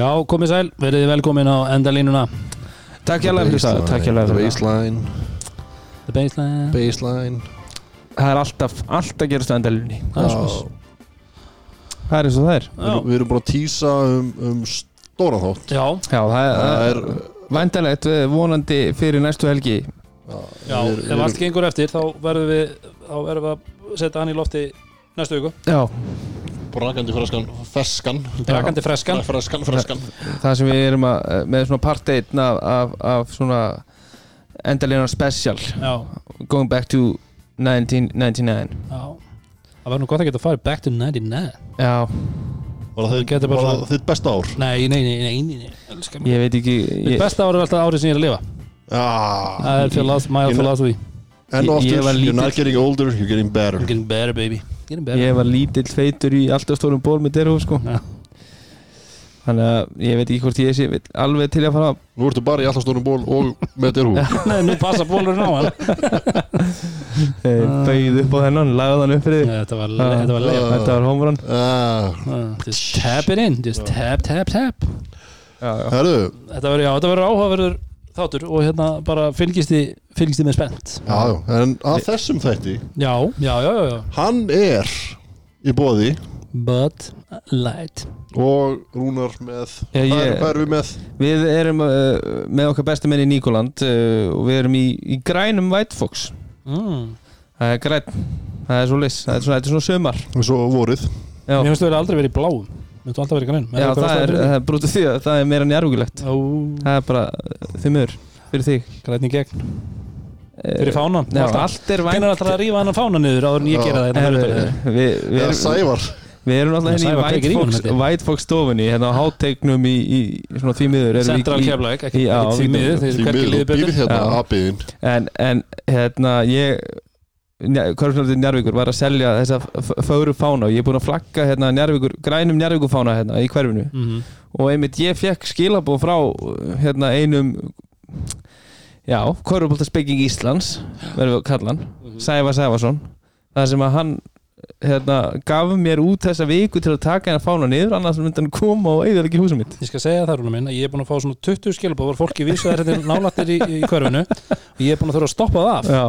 Já, komið sæl, verið velkomin á endalínuna. Takk hjá fyrir það. Takk hjá fyrir það. Baseline, The Baseline. Baseline. Það er alltaf, alltaf gerast á endalunni Það er Já, Það svoleiðis. er eins og það er. Við erum- við erum búin að tísa um, um stóran þátt. Já, Já, það er, Það það er er væntanlegt eh, vonandi fyrir næstu helgi. Já, við- við ef allt erum- gengur eftir þá verðum við þá verðum við að setja hann í lofti næstu viku. Já, Brakandi freskan, feskan Brakandi freskan. Freskan, freskan. Það sem við erum að, eh, með svona part 1 af, af, af svona endalina special. Já, Going back to 1999 já. Það var nú gott að geta farið back to 99 Já, Var það Getur þitt- bara var svona- það þitt besta ár? Nei, nei, nei, nei, nei, ég veit ekki Mitt ég, besta ár er alltaf árið sem ég er að lifa. Það er philosophy, my Ég- philosophy En Ég- oftur, ég var you're not getting older, you're getting better. I'm getting better baby ég var lítill feitur í alltaf stórum ból með derhúf sko. Já. Þannig að ég veit ekki hvort ég sé vill alveg til að fara Nú ertu bara í alltaf stórum ból og með derhú Nei, nú passa bólurinn á hann. Eh, Bauð upp á þennan, lagði hann upp fyrir Þetta var, þetta var leið Þetta var homerun Ah, Just tap it in, just tap, tap, tap. Já, já, þetta verður áhugaverður þáttur og hérna bara fylgist þið fylgist þið með spennt. Já, já, en að þessum þætti Já, já, já, já, já. Hann er í bóði But light. Og Rúnar með Hvað ég- er- hvað erum við með? Við erum uh, með okkar bestu menn í Níkoland uh, og við erum í, í grænum White Fox. Mm. Það er græn, það er svo lis, það er svona, þetta er svona sömar Svo vorið. Já, Mér finnst þú verið aldrei verið í bláum Þú alltaf verið grænum já það, er, það er brútið því að það er meira njárhugulegt Ó, Það er bara því miður fyrir þig. Grætni gegn. Fyrir fánan. Já, alltaf. allt er Hvernig er alltaf að rífa hann fána niður áður en ég gera það Er, hérna við, erum, Sævar. við erum alltaf hérna í White Fox. White Fox stofunni hérna á hátteiknum í, í svona því miður erum við Central í- Keflavík, ekki Já, ekki því við- miður, þeir Því eru hvergi miður, liðið þú býrð betur hérna en, en hérna ég Körfnaldur Njarvíkur var að selja þessa f- fögru fána og ég er búinn að flagga hérna, Njarvíkur, grænum Njarvíkur fána hérna, í hverfinu. Mhm. og einmitt ég fekk skilabóð frá hérna, einum já, Körfbóltaspekking Íslands verðum við að kalla hann Sævar Sævarsson. Þar sem að hann hérna, gaf mér út þessa viku til að taka hennar fána niður annars myndi hann koma og eigður ekki húsum mitt. Ég skal segja það rúna minn að ég er búin að fá svona 20 skilabóð var fólki vísaðar þetta nálættir í, í hverfinu og ég er búin að þurfa að stoppa það af. Já,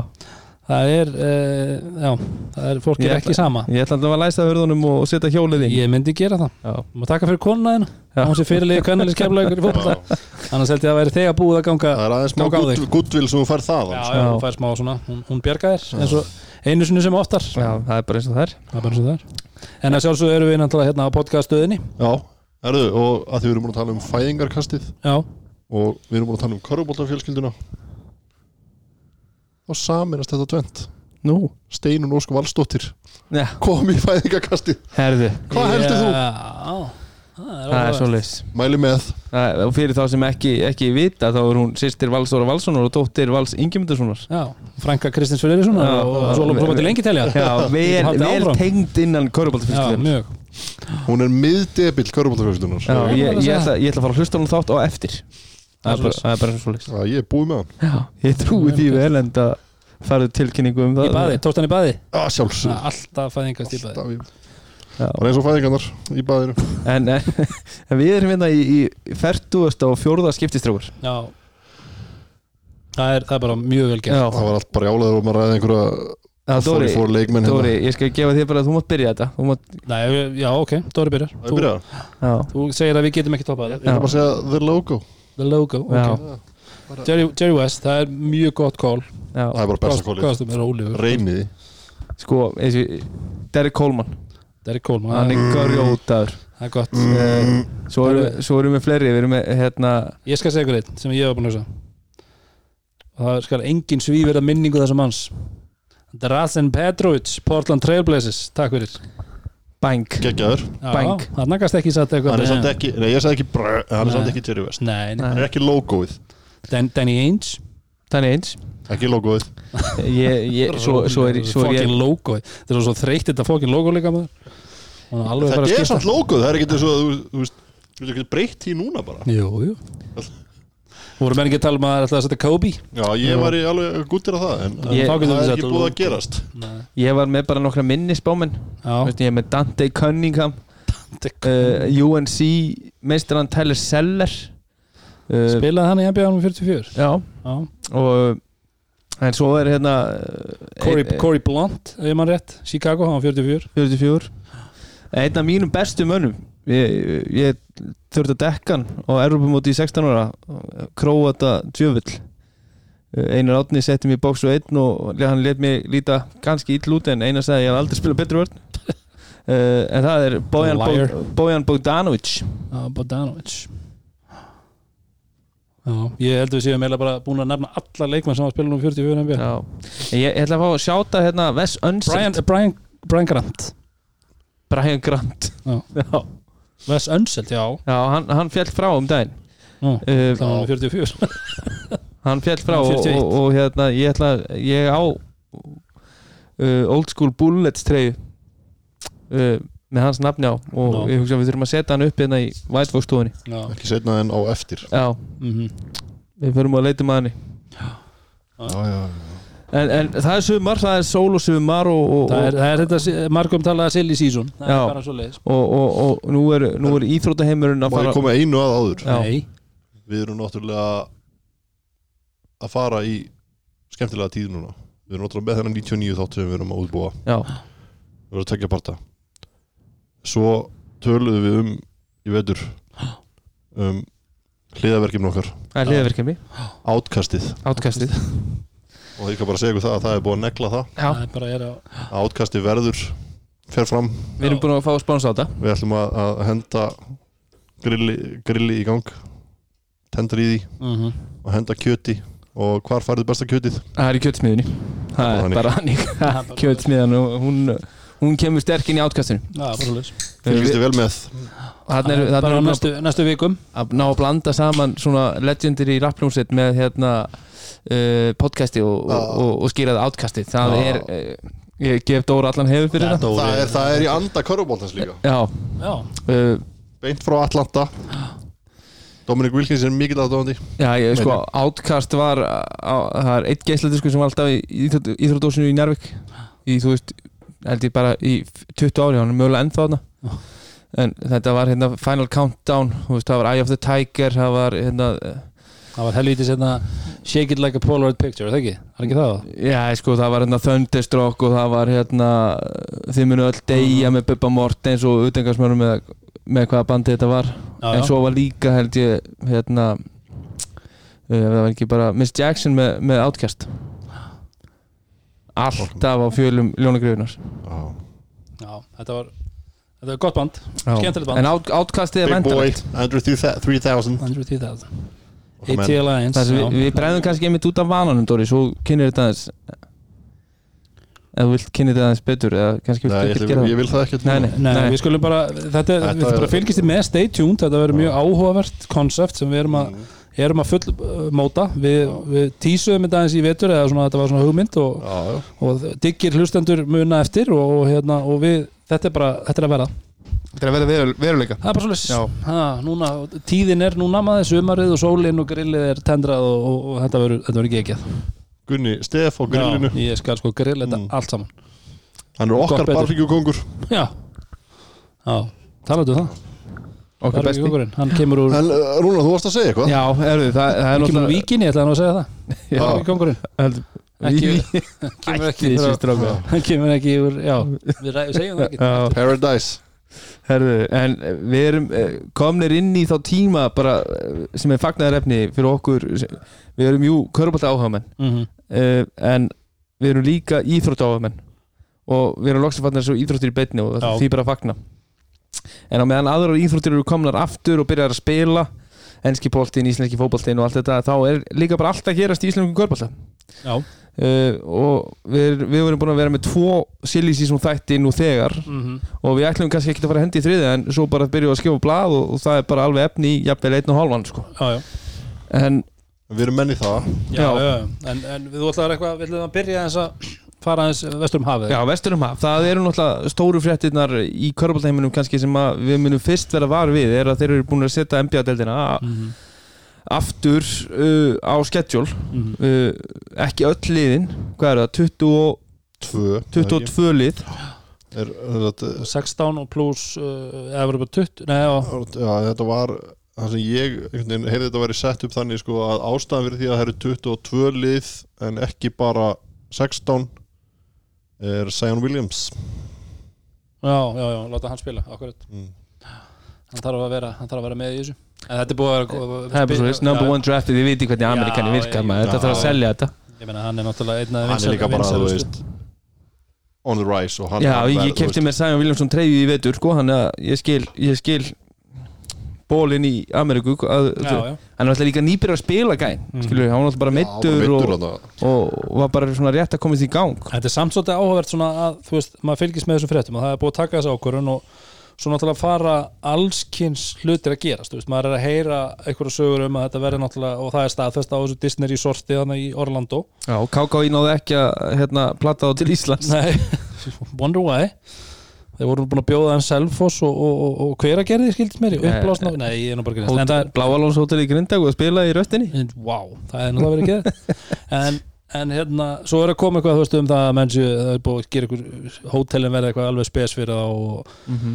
það er, uh, já, það er fólki Ég er ekki sama. ég ætla alltaf að læsa hörðunum og setja hjólið inn ég myndi gera það. Má taka fyrir Já. hún sé fyrirlegi kvennileg skeflagur í fólkvölda annars held ég að væri þegar búið að ganga Það er aðeins smá gutt- guttvill sem þú fær það já, sko. já, Já. hún fær smá svona hún, hún bjarga þér eins og einu sinni sem oftar. Já, það er bara eins og það er. Það er bara eins og það er. En að sjálfsögðu erum við náttúrulega hérna á podcaststöðinni. Já, herru, og að því við erum búin að tala um fæðingarkastið já, og við erum búin að tala um körubóltafjölskylduna þá saminast þetta tvent nú, Steinun Ósk Valsdóttir já, kom í fæðingarkastið herðu. Hvað heldur þú? Já, það er, það svo leys Mæli með. Og fyrir þá sem ekki, ekki vita þá er hún sýstir Valsóra Valssonar og dóttir Vals Ingemyndarssonar Já, Franka Kristins Fyririsson Já. og svo alveg prófað til lengi telja. Já, vel, vel tengd innan Já, Köruboltafjölskyldur mjög. Hún er miðdebill körubóltafjölskyldunar Já, Já, ég, ég, ætla, ég ætla að fara að hlusta á hún þátt á eftir Það er bara, það er bara svo leys ég er búið með hann. Já, ég trúi því vel en það farið tilkynningu um það. Í baði, tókst hann í baði Alltaf fæðingast í baði. Alltaf í- Já. Það er eins og fæðingarnar í baðinu. En, en, en við erum hérna í, í 40. og fjórða skiptistrákur Já. Það er, það er bara mjög vel gert. Það var allt bara jálega um að ræða einhverja Dóri, leikmenn Dóri, ég skal gefa þér bara að þú mátt byrja þetta. Þú mátt, Nei, já, ok, Dóri byrjar. Er þú, byrjað já, þú segir að við getum ekki toppað Ég þetta ætla bara að segja the logo The logo, Já. ok Jerry, Jerry West, það er mjög gott já. Það er bara besta Ólífur Reyniði Sko, eins og Derek Coleman. Derek Coleman, Hann er garjótaður það er gott. Eh, Svo erum við- svo erum við fleiri. Við erum með, hérna Ég skal segja ykkur eitt sem ég hef búin að hugsa. Og það skal engin svíverða minningu þessa manns. Drazen Petrovic Portland Trailblazers, takk fyrir Bank Geggjaður. Bang. það nakast ekki satt eitthvað Hann er samt ekki Nei, ég sagði ekki brr Hann er samt ekki Jerry West. Nei, nei. Hann er ekki logoið. Dan, Danny Ainge? Þannig eins Ekki logoið. Ég, ég, svo, svo er, svo er Fucking ég logo Það er svo þreytt þetta fucking logo líka maður. Hann er alveg Það bara að er skipta. samt logoið Það er ekki eins og þú- Þú veist Þú veist ekki breytt því núna bara. Jú, jú Voru menn ekki að tala um að það er að setja Kobe? Já, ég var í alveg guttir af það En Ég- það er ekki búið að gerast. Nei. Ég var með bara nokkra minnisbámen Já, Veist, Ég er með Dante Cunningham. Uh, UNC meistran Tyler Seller. Uh, Spilaði hann í NBA um 44 Já, Já. og en svo er hérna uh, Corey, ein- Corey Blunt, ef mann rétt Chicago, hann var 44 44 einn af mínum bestu mönnum ég, ég þurfti að dekka hann á Europamóti í 16 ára Króata djöfull. Einar Átni setti mér í bóks og einn og hann let mér líta ganski ill út en Einar sagði ég hef aldrei spilað betur vörn. Uh, en það er Bojan. Bog, Bojan Bogdanovic Já, Bodanovic Já, ég held að við séum bara búin að nefna alla leikmenn sem var að spila um 44 NBA Já. En ég, ég ætla að fá að sjáta hérna Wes Unseld. Brian, Brian, Brian Grant. Brian Grant. Já. Já, Wes Unseld, já, Já hann, hann fjall frá um daginn. Já. uh, það var um 44 hann fjall frá og, 41. og, og hérna ég ætla ég á uh, old school bullets treyju uh, með hans nafni á og Já. ég hugsa að við þurfum að setja hann upp hérna í White Fox stofunni Já, Ekki setna en á eftir. Já, mhm. Við förum að leita maður Já, já, já en, en það er sumar, það er sól og sumar og, og, Það er, það er þetta margum talaða silly season. Það Já. er bara svo leiðis og, og, og nú er, nú er íþróttaheimurinn að Má ég fara koma einu að áður. Nei, Við erum náttúrulega að fara í skemmtilega tíð núna. Við erum náttúrulega með þennan 99 þátt sem við erum að útbúa. Já, Við erum að tekja parta. Svo töluðum við um í vetur um hliðaverkjum okkar. Það er liðaverkefni átkastið átkastið og ég kan bara segja ykkur það að það er búið að negla það. Já, það er bara er að átkastið verður fer fram. Við erum búin að fá spáns á þetta. Við ætlum að, að henda grilli, grilli í gang tendur í því Mhm. og henda kjöti. Og hvar færðu besta kjötið? það er í kjötsmiðunni það er bara hannig kjötsmiðan og hún, hún kemur sterkinn í átkastinu Já, bara svo leiðis Fylgist þið vel með? Þannig er, Bara er næstu, næstu vikum. Að ná að blanda saman svona legendir í rappljómsveit með hérna uh, podcasti og, og, og, og skýraði átkasti það Já. er, uh, ég gef Dóra allan hefur fyrir Dóri. Það er, það er í anda körfubóltans líka. Já, Já, uh, beint frá Atlanta. Dominic Wilkins er mikill aðdóðandi já ég, sko, átkast var á, það er eitt geisladisku sem var alltaf í íþróttdósinu í Njárvík í þú veist, held ég bara í 20 ári, hann er mögulega ennþá þarna Já. en þetta var hérna Final Countdown, veist, það var Eye of the Tiger það var hérna það var helvítið sérna Shake it like a Polaroid picture, er það ekki? Er ekki það? Já, sko, það var hérna Thunderstruck og það var hérna þið munu öll deyja með Bubba Mortens og utengarsmörum með, með hvaða bandi þetta var Já, en svo var líka held ég hérna uh, það var ekki bara Miss Jackson með, með Outcast alltaf á fjölum ljónagriðunar Já. Þetta var Þetta var gott band, skemmtilegt band. En out, Outcastið er Big Boy, vendalegt Andrew 3000 110.000 Og menn. AT Alliance Það við, við bregðum kannski einmitt út af vananum Dóri, svo kynir þetta aðeins. Eða þú vilt kynir þetta aðeins betur eða kannski ég, ekki gera ég vil það ekkert Nei, núna. nei. Nei, við skulum bara Þetta, Þetta við er- bara fylgist þið með Stay tuned, þetta verður mjög áhugavert konsept sem við erum að, erum að full uh, móta við, við tísuðum þetta aðeins í vetur eða svona, þetta var svona hugmynd og, Já, já. og diggir hlustendur muna eftir og, og, hérna, og við, þetta er bara þetta er að verða, Þetta er að vera veruleika. Það er bara Já. svolítið ha, núna, tíðin er núna maður sumarið og sólinn og grillið er tendrað og, og, og þetta verður ekki ekki Gunni, Stef á grillinu. Ég skal sko grill þetta Mm. allt saman. Hann er okkar betur. barbíkjú kongur já, já, talaðu um það Okkar besti. kóngurinn, hann kemur úr En uh, Rúna, þú varst að segja eitthvað? Já, erðu, það, það er hann kemur úr náttúrulega víkinni, ég ætla hann að segja það? Já. Ekki- Í- kemur ekki hann kemur ekki úr, já, við segjum það ekki. Já, Paradise. Herðu, en eh, við erum eh, komnir inn í þá tíma bara eh, sem er fagnaðarefni fyrir okkur. Við erum jú körbálta áhagamenn Mhm. uh, en við erum líka íþrótt áhagamenn og við erum loksum fannir svo íþróttir í beinni og það Já. því bara að fagna en á meðan aðrar íþróttir eru komnar aftur og byrjar að spila enski boltinn, íslenski fótboltinn og allt þetta þá er líka bara allt að gerast í íslenskum körbálta já, uh, og við, við erum búin að vera með tvo silly season þætti nú þegar Mhm. og við ætlum kannski ekki að fara að hendi í þriði en svo bara byrjuum við að skrifa blað og, og það er bara alveg efni í jafnvel einn og hálfan sko. já, já en Við erum menn í það Já, Já. já, en, en við við ætlaðum að byrja eins að fara eins vestur um hafið. Já, vesturum haf, það eru náttúrulega stóru fréttirnar í körbáltaheiminum kannski sem að við munum fyrst vera var við er að þeir eru búin að setja NBA-deldina Mhm, aftur uh, á schedule. Mhm. uh, ekki öll liðin hvað er það, 20, Tvö 22 lið. Er, þetta, 16 og pluss uh, eða verður bara 20 Nei, já, já, þetta var það sem ég heyrði þetta væri sett upp þannig sko að ástæðan fyrir því að það eru 22 lið en ekki bara 16 er Sion Williams. Já, já, já, láta hann spila akkurat, mm. hann þarf að vera hann þarf að vera með í þessu. En þetta er búið að vera Það er bara svo number Já, one draftið, þið viti hvernig Amerikani Já, virkar ég- maður, þetta Já, þarf að selja þetta. Ég meina hann er náttúrulega einn af hann er líka bara, þú veist on the rise og hann Já, ég, ég kefti mér Sæjan Williamson treyju í vetur sko, hann að ég skil, ég skil bólinn í Ameríku að, hann er alltaf líka nýbyrjar að spila gæn Mm. skilur, hann var alltaf bara bara og, og var bara svona rétt að komast í gang. Þetta er samt svolítið áhugavert svona að þú veist, maður fylgist með þessum fréttum og það er búið að taka þessu ákvörun og svo náttúrulega fara allskins hlutir að gerast, þú veist, maður er að heyra einhverju sögur um að þetta verði náttúrulega og það er staðfest á þessu Disney Resorti þannig í Orlando. Já, KKÍ náði ekki að hérna, plata þá til Íslands. Nei, wonder why þeir voru búin að bjóða hann Selfoss og, og, og, og hver að gerði skildist mér uppblásna, nei, ég er nú bara það er, Bláalóns hótel í Grindag og spila í röstinni. Wow, það er náttúrulega verið ekki en, en hérna, svo er að koma eitthvað þú veist um það að menn séu, það er búið að gera eitthvað hótelin verði eitthvað alveg spes fyrir það og, Mhm.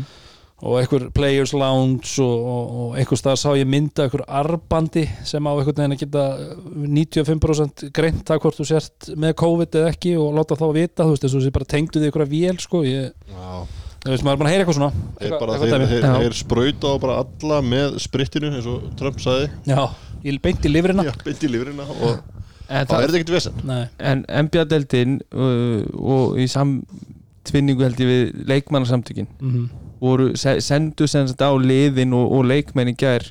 og eitthvað players lounge og, og, og eitthvað stað sá ég mynda eitthvað arbandi sem á eitthvað neginn að geta 95% greint það hvort þú sért með COVID eða ekki og láta þá vita, þú veist, þú veist, maður er bara að heyra eitthvað svona. Þeir, bara, eitthvað þeir, þeir, þeir sprauta á bara alla með sprittinu eins og Trump sagði. Já, ég beint í lifrina. Já, beint í lífrina og En, er það, þetta ekkert vesen. Nei, en NBA-deldin uh, og í samtvinningu held ég við leikmannasamtökin mm voru, se- sendu sem sagt á liðin og, og leikmenn í gær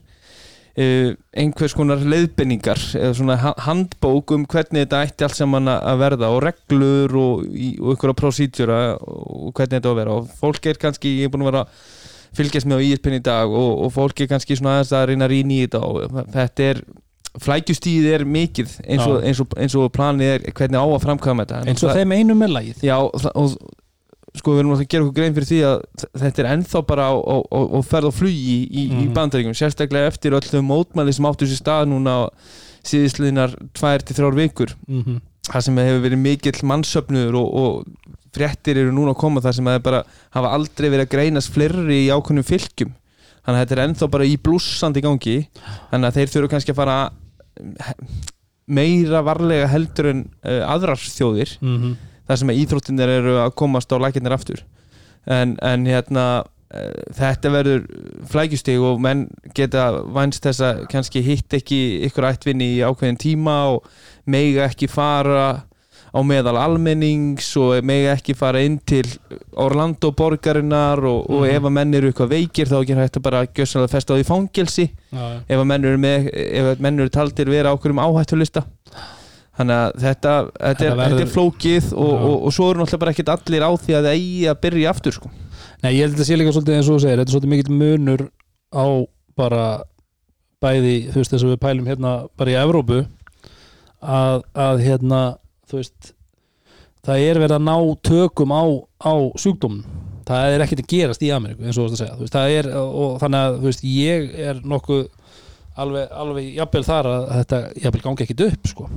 einhvers konar leiðbenningar eða svona ha- handbók um hvernig þetta ætti allt saman að verða og reglur og, og einhverja prosítjura og hvernig þetta á að vera. Og fólk er kannski, ég er búin að vera að fylgjast með á ISPN í dag og, og fólk er kannski svona aðeins að reyna að rýna í þetta og þetta er flækjustíð er mikið eins og, eins og, eins og planið er hvernig á að framkvæma þetta. Eins og þeim einum með lagið. Já, og sko við erum að gera okkur grein fyrir því að þetta er ennþá bara á, á, á, flugi í, í, í Mhm. bandaríkjum sérstaklega eftir öll þau mótmæli sem áttu sér stað núna til þrjár vikur mm -hmm. það sem hefur verið mikill mannsöfnuður og, og fréttir eru núna að koma þar sem að bara hafa aldrei verið að greinast fleiri í ákveðnum fylgjum þannig að þetta er ennþá bara í blússandi gangi þannig að þeir þurfu kannski að fara he- meira varlega heldur en uh, aðrar þjóðir Mm þar sem íþróttinir eru að komast á lækirnir aftur en, en hérna uh, þetta verður flækjustig og menn geta vænst þess að kannski hitt ekki ykkur ættvinni í ákveðin tíma og mega ekki fara á meðal almennings og mega ekki fara inn til Orlando borgarinnar og, og Mhm. ef að menn eru eitthvað veikir þá ekki hægt að bara gjössalega festa á því fangelsi já, já. ef að menn eru, eru taldir vera á okkurum áhættulista þannig að þetta, þetta, er, verður- þetta er flókið og, Já. og, og svo eru náttúrulega bara ekkert allir á því að það eigi að byrja aftur sko. Nei, ég held að þetta sé líka svolítið eins og þú segir þetta er svolítið mikill munur á bara bæði, þú veist þess að við pælum hérna bara í Evrópu að, að hérna þú veist það er verið að ná tökum á, á sjúkdómum það er ekkert að gerast í Ameríku eins og þú veist að segja þú veist, það er, og þannig að þú veist ég er nokkuð alveg, alveg jafnvel þar að þetta jafnvel gangi ekkit upp sko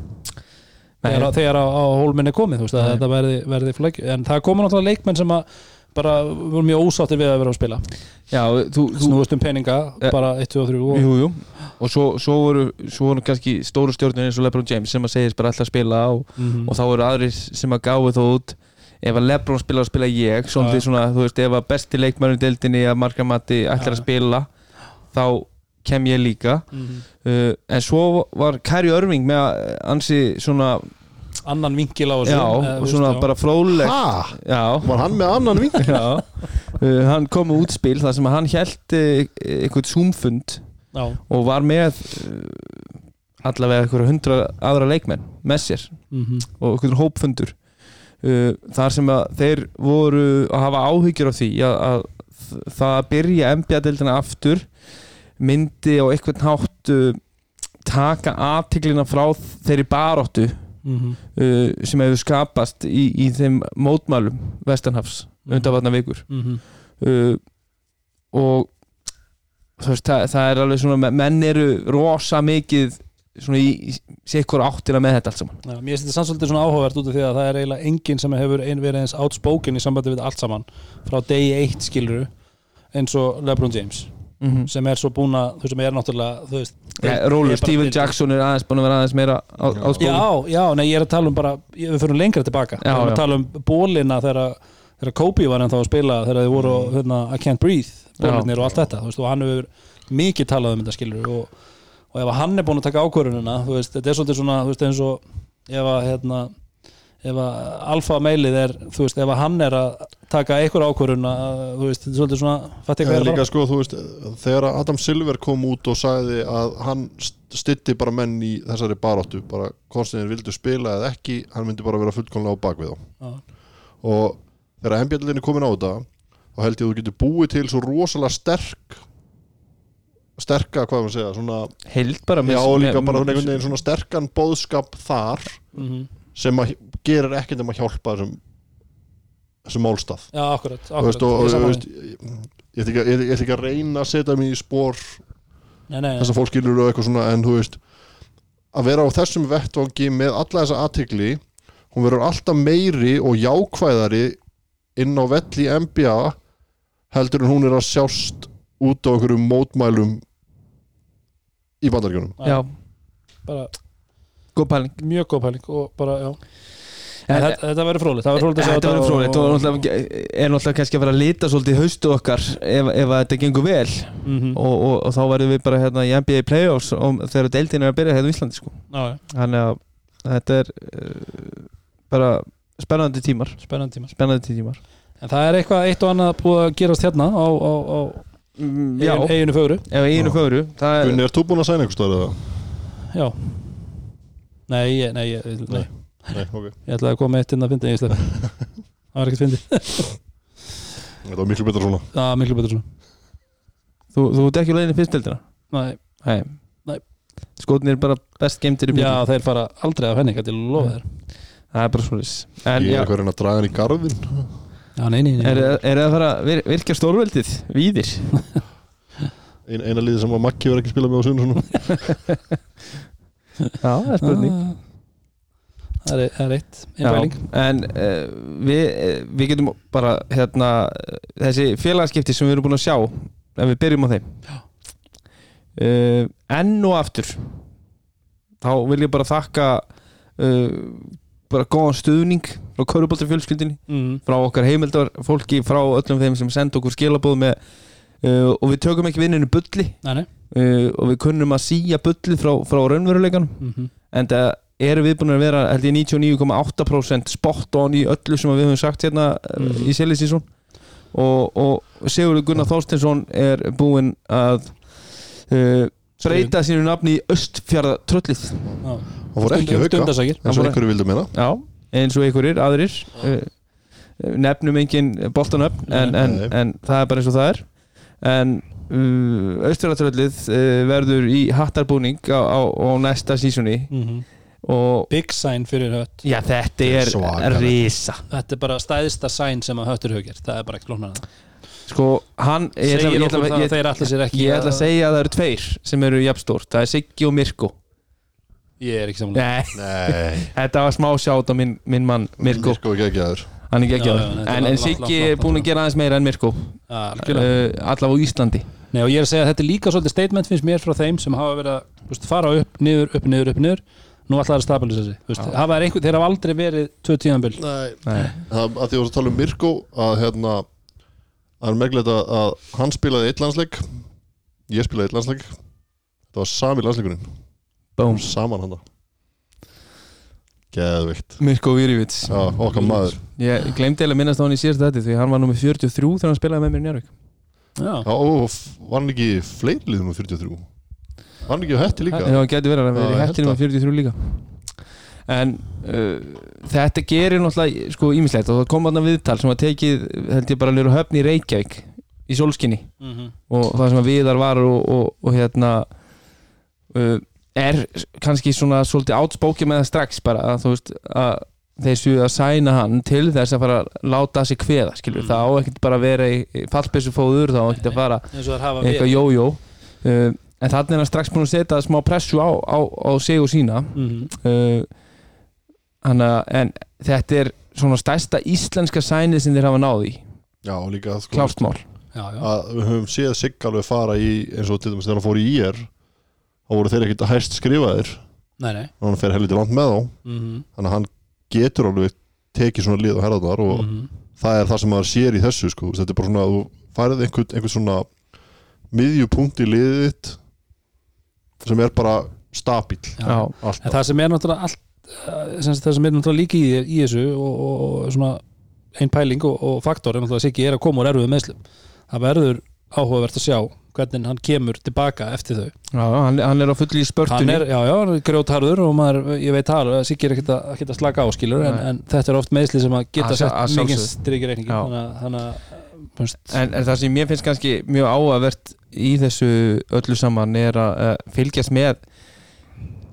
þegar, þegar á, á hólminni komið þú veist að þetta verði, verði flækju en það koma náttúrulega leikmenn sem að bara voru mjög ósáttir við að vera að spila. Já, þú, snúist um peninga, Eh, bara 1, 2 og 3 og, jú, jú. og svo, svo, voru, svo voru kannski stóru stjórnir eins og Lebron James sem að segist bara alltaf að spila og, mm og þá voru aðrir sem að gáðu þó út. Ef að Lebron spila og spila ég. Já. svona, þú veist, ef að besti leikmærin deildinni að marga mati ætlar að Já. spila þá kem ég líka. Uh, en svo var Kæri Örving með ansi svona annan vinkil á þessu já, eh, og svona bara fróðlegt. Ha? já, Var hann með annan ving? já. Uh, hann kom með útspil þar sem að hann held uh, einhvern zoomfund já, og var með uh, allavega einhverja hundra aðra leikmenn með sér mhm, og einhvern hópfundur. Uh, þar sem að þeir voru að hafa áhyggjur af því að, að það að byrja NBA-deildina aftur myndi á einhvern hátt uh, taka aðtiklina frá þeirri baróttu mhm, uh, sem hefur skapast í, í þeim mótmælum Vestanhafs Mhm. undanvarna vikur. Mhm, uh, og veist, það, það er alveg svona menn eru rosa mikið svona í, ykkur áttina með þetta allt saman. Já, mér finnst þetta samt svolítið svona áhugavert út af því að það er eiginlega enginn sem hefur ein verið eins outspoken í sambandi við allt saman frá degi eitt skiluru eins og LeBron James mm -hmm. sem er svo búin að, þú veist, sem er náttúrulega þú veist, ja, Rólur, bara Steven. Jackson er aðeins búin að vera aðeins meira á, á spólu Já, já, nei, ég er að tala um bara ég- við fyrir lengra tilbaka, Já, við erum að tala um bólina þegar, þegar Kobe var ennþá að spila þegar þið voru, Mm. hérna, I can't breathe bólinir og allt þetta, þú veist, og hann hefur mikið talað um þetta skilur og, og ef hann er búin að taka ákvörunina, þú veist, þetta er svolítið svona, þú veist, eins og ef að, hérna ef að alfa meilið er, þú veist, ef að hann er að taka einhver ákvöruna, þú veist, þetta er svolítið svona, fætti En hvað er líka bara sko, þú veist, þegar Adam Silver kom út og sagði að hann stytti bara menn í þessari baráttu, bara konstinir vildu spila eða ekki, hann myndi bara vera fullkomlega á bakvið þá. Já. Og þegar er komin á þetta, þá held ég að þú getur búið til svo rosalega sterk sterka, hvað maður segja, svona Heild bara já, líka bara einhvern veginn svona sterkan bóðskap þar Mhm. sem að gerir ekkert um að hjálpa þessum þessum málstað. Já, akkurat, Þú veist, akkurat. og, og, veist, ég, ég ætla ekki að- ég ég ætla ekki að reyna að setja mig í spór Nei, nei, nei. þess að fólk skilur og eitthvað svona en þú veist að vera á þessum vettvangi með alla þessa aðtikli hún verður alltaf meiri og jákvæðari inn á velli í NBA heldur en hún er að sjást út á einhverjum mótmælum í bandaríkjunum. Já, bara góð pæling. Mjög góð pæling og bara, já þetta, þetta verður verður sjá Þetta verður og- fróðilegt og er náttúrulega kannski að vera að lita svolítið haustu okkar ef, ef að þetta gengur vel Mhm. og, og, og þá verðum við bara hérna í NBA Playoffs og þegar deildin er að byrja hérna í Íslandi sko. Þannig að þetta er uh, bara spennandi tímar spennandi tíma spennandi tímar En það er eitthvað eitt og annað búið að gerast hérna á, á, á mm, eiginu fögru það er, Gunni, er þú búin að sæna einhver stöðu það? Já Nei, nei, nei. Nei. Nei, ok. ég ætlaði að koma eitt inn að fyndi Það var ekkert fyndi Þetta var miklu betra svona. Er miklu betur svona. Þú, þú ekki leiðin í fyrstdeildina Nei, Nei, Nei. Skotnir er bara best geimtir í Já, bílum þeir fara aldrei af henni, hvað til að lofa þér. Það er bara En Ég já, er eitthvað að draga hann í garðin Já, nei, nei, nei. Er, er það að vir- virkja stórveldið víðir? Ein, Eina liði sem að Maggi verður ekki að spila með á sunn Já, það er spurning. Ah, Það er, er eitt, en uh, við, uh, við getum bara hérna, þessi félagskipti sem við erum búin að sjá ef við byrjum á þeim. Uh, enn og aftur þá vil ég bara þakka uh, bara góðan stuðning frá Köruboltar fjölskyldinni mm. frá okkar heimildar fólki frá öllum þeim sem senda okkur skilabóð með uh, og við tökum ekki vinninu bulli. Uh, og við kunnum að síja bullið frá, frá raunveruleikanum. Mm -hmm. en það erum við búin að vera held ég 99,8% spot on í öllu sem við höfum sagt hérna mm Mhm. í Selisísson og, og Sigurður Gunnar Þorstinsson er búinn að uh, breyta sínu nafni í Östfjörða tröllið Já. Það fór ekki að hauka eins og einhverju vildu meina. Já, eins og einhverjir aðrir. Uh, nefnum engin boltanöfn en, en, en það er bara eins og það er. En Östfjörða uh, verður í hattarbúning á, á, á næsta sísoni Mm og Big sign fyrir hött. Já, þetta er er risa. Þetta er bara stæðsta sign sem að höttur hefur gert Það er bara ekkert það. Sko, hann Ég ætla, að ég, þeir allir sér ekki ég ætla að segja að það eru tveir sem eru jafnstórt Það er Siggi og Mirko. Ég er ekki samanlega þetta var smá sjátt á minn, minn mann Mirko. Mirko ekki ekki aður Hann er geggjaður. Er En, en Siggi er búinn langt. að gera aðeins meira en Mirko. Uh, Allavega á Íslandi. Nei og ég er að segja að þetta er líka svolítið statement finnst mér frá þeim sem hafa verið að fara upp, niður, upp, niður, upp, niður Nú ætlaði að stabilisa sig þú veist, Já. hafa þeir einhver, Þeir hafa aldrei verið tvö tíðanböl Nei. Nei. Það að því að tala um Mirko að hérna það er meglegt að, að hann spilaði eitt landsleik ég spilaði eitt landsleik. Þetta var sami landsleikurinn. Búm saman hann Geðvikt Mirko Virivits Já, okkar maður. Ég glemdi að minnast á hann í síðast þetta Því hann var nummið 43 þegar hann spilaði með mér í Njárvík Já, Já, og var hann ekki fleiri liðum með 43 Var hann ekki á hetti líka. Já, hann geti verið að verið í ég hættinu held með 43 líka. En uh, þetta gerir náttúrulega sko ímislegt og það kom hann að viðtal sem að tekið held ég bara nýra höfn í Reykjavík í sólskinni. Mm og það sem að viðar var og, og, og hérna uh, er kannski svona svolítið átspókið með það strax bara að þú veist að þeir séu að sæna hann til þess að fara að láta sig kveða skilur, Mm. það á ekkert bara að vera í fallbessu fóður, það á ekkert að fara eins og þær hafa eitthvað jójó. Uh, en þannig er hann strax búin að setja smá pressu á, á, á sig og sína mm uh, hana, en þetta er svona stærsta íslenska sænið sem þeir hafa náði Já, líka sko, klárt mál. Já, já, að við höfum séð Sigg alveg fara í eins og til dæmis þegar hann fór í IR þá voru þeir ekkert að hæst skrifaðir. Nei, nei. Og hann fer helviti langt með þá. Mm þannig að hann getur alveg tekið svona lið og herðarnar og -hmm. það er það sem maður sér í þessu sko. þetta er bara svona að þú færið einhvern, einhvern svona miðjupunkt í liðið þitt sem er bara stabíl Já. En alltaf það sem er náttúrulega allt eh, sem sagt, það sem er náttúrulega líki í, í þessu og, og, og svona ein pæling og, og faktor er náttúrulega Siggi er að koma úr erfuðu meðslum það verður áhugavert að sjá hvernig hann kemur tilbaka eftir þau. Já, hann, hann er á fulli í hann spörtunni er, já, já, hann er grjótharður og maður, ég veit það, að Siggi er ekkert að, ekkert að slaka áskilur en, en þetta er oft meðsli sem að Að geta að sett mikið strykir að- að veist, en, en það sem mér finnst kannski mjög áhugavert í þessu öllu saman er að fylgjast með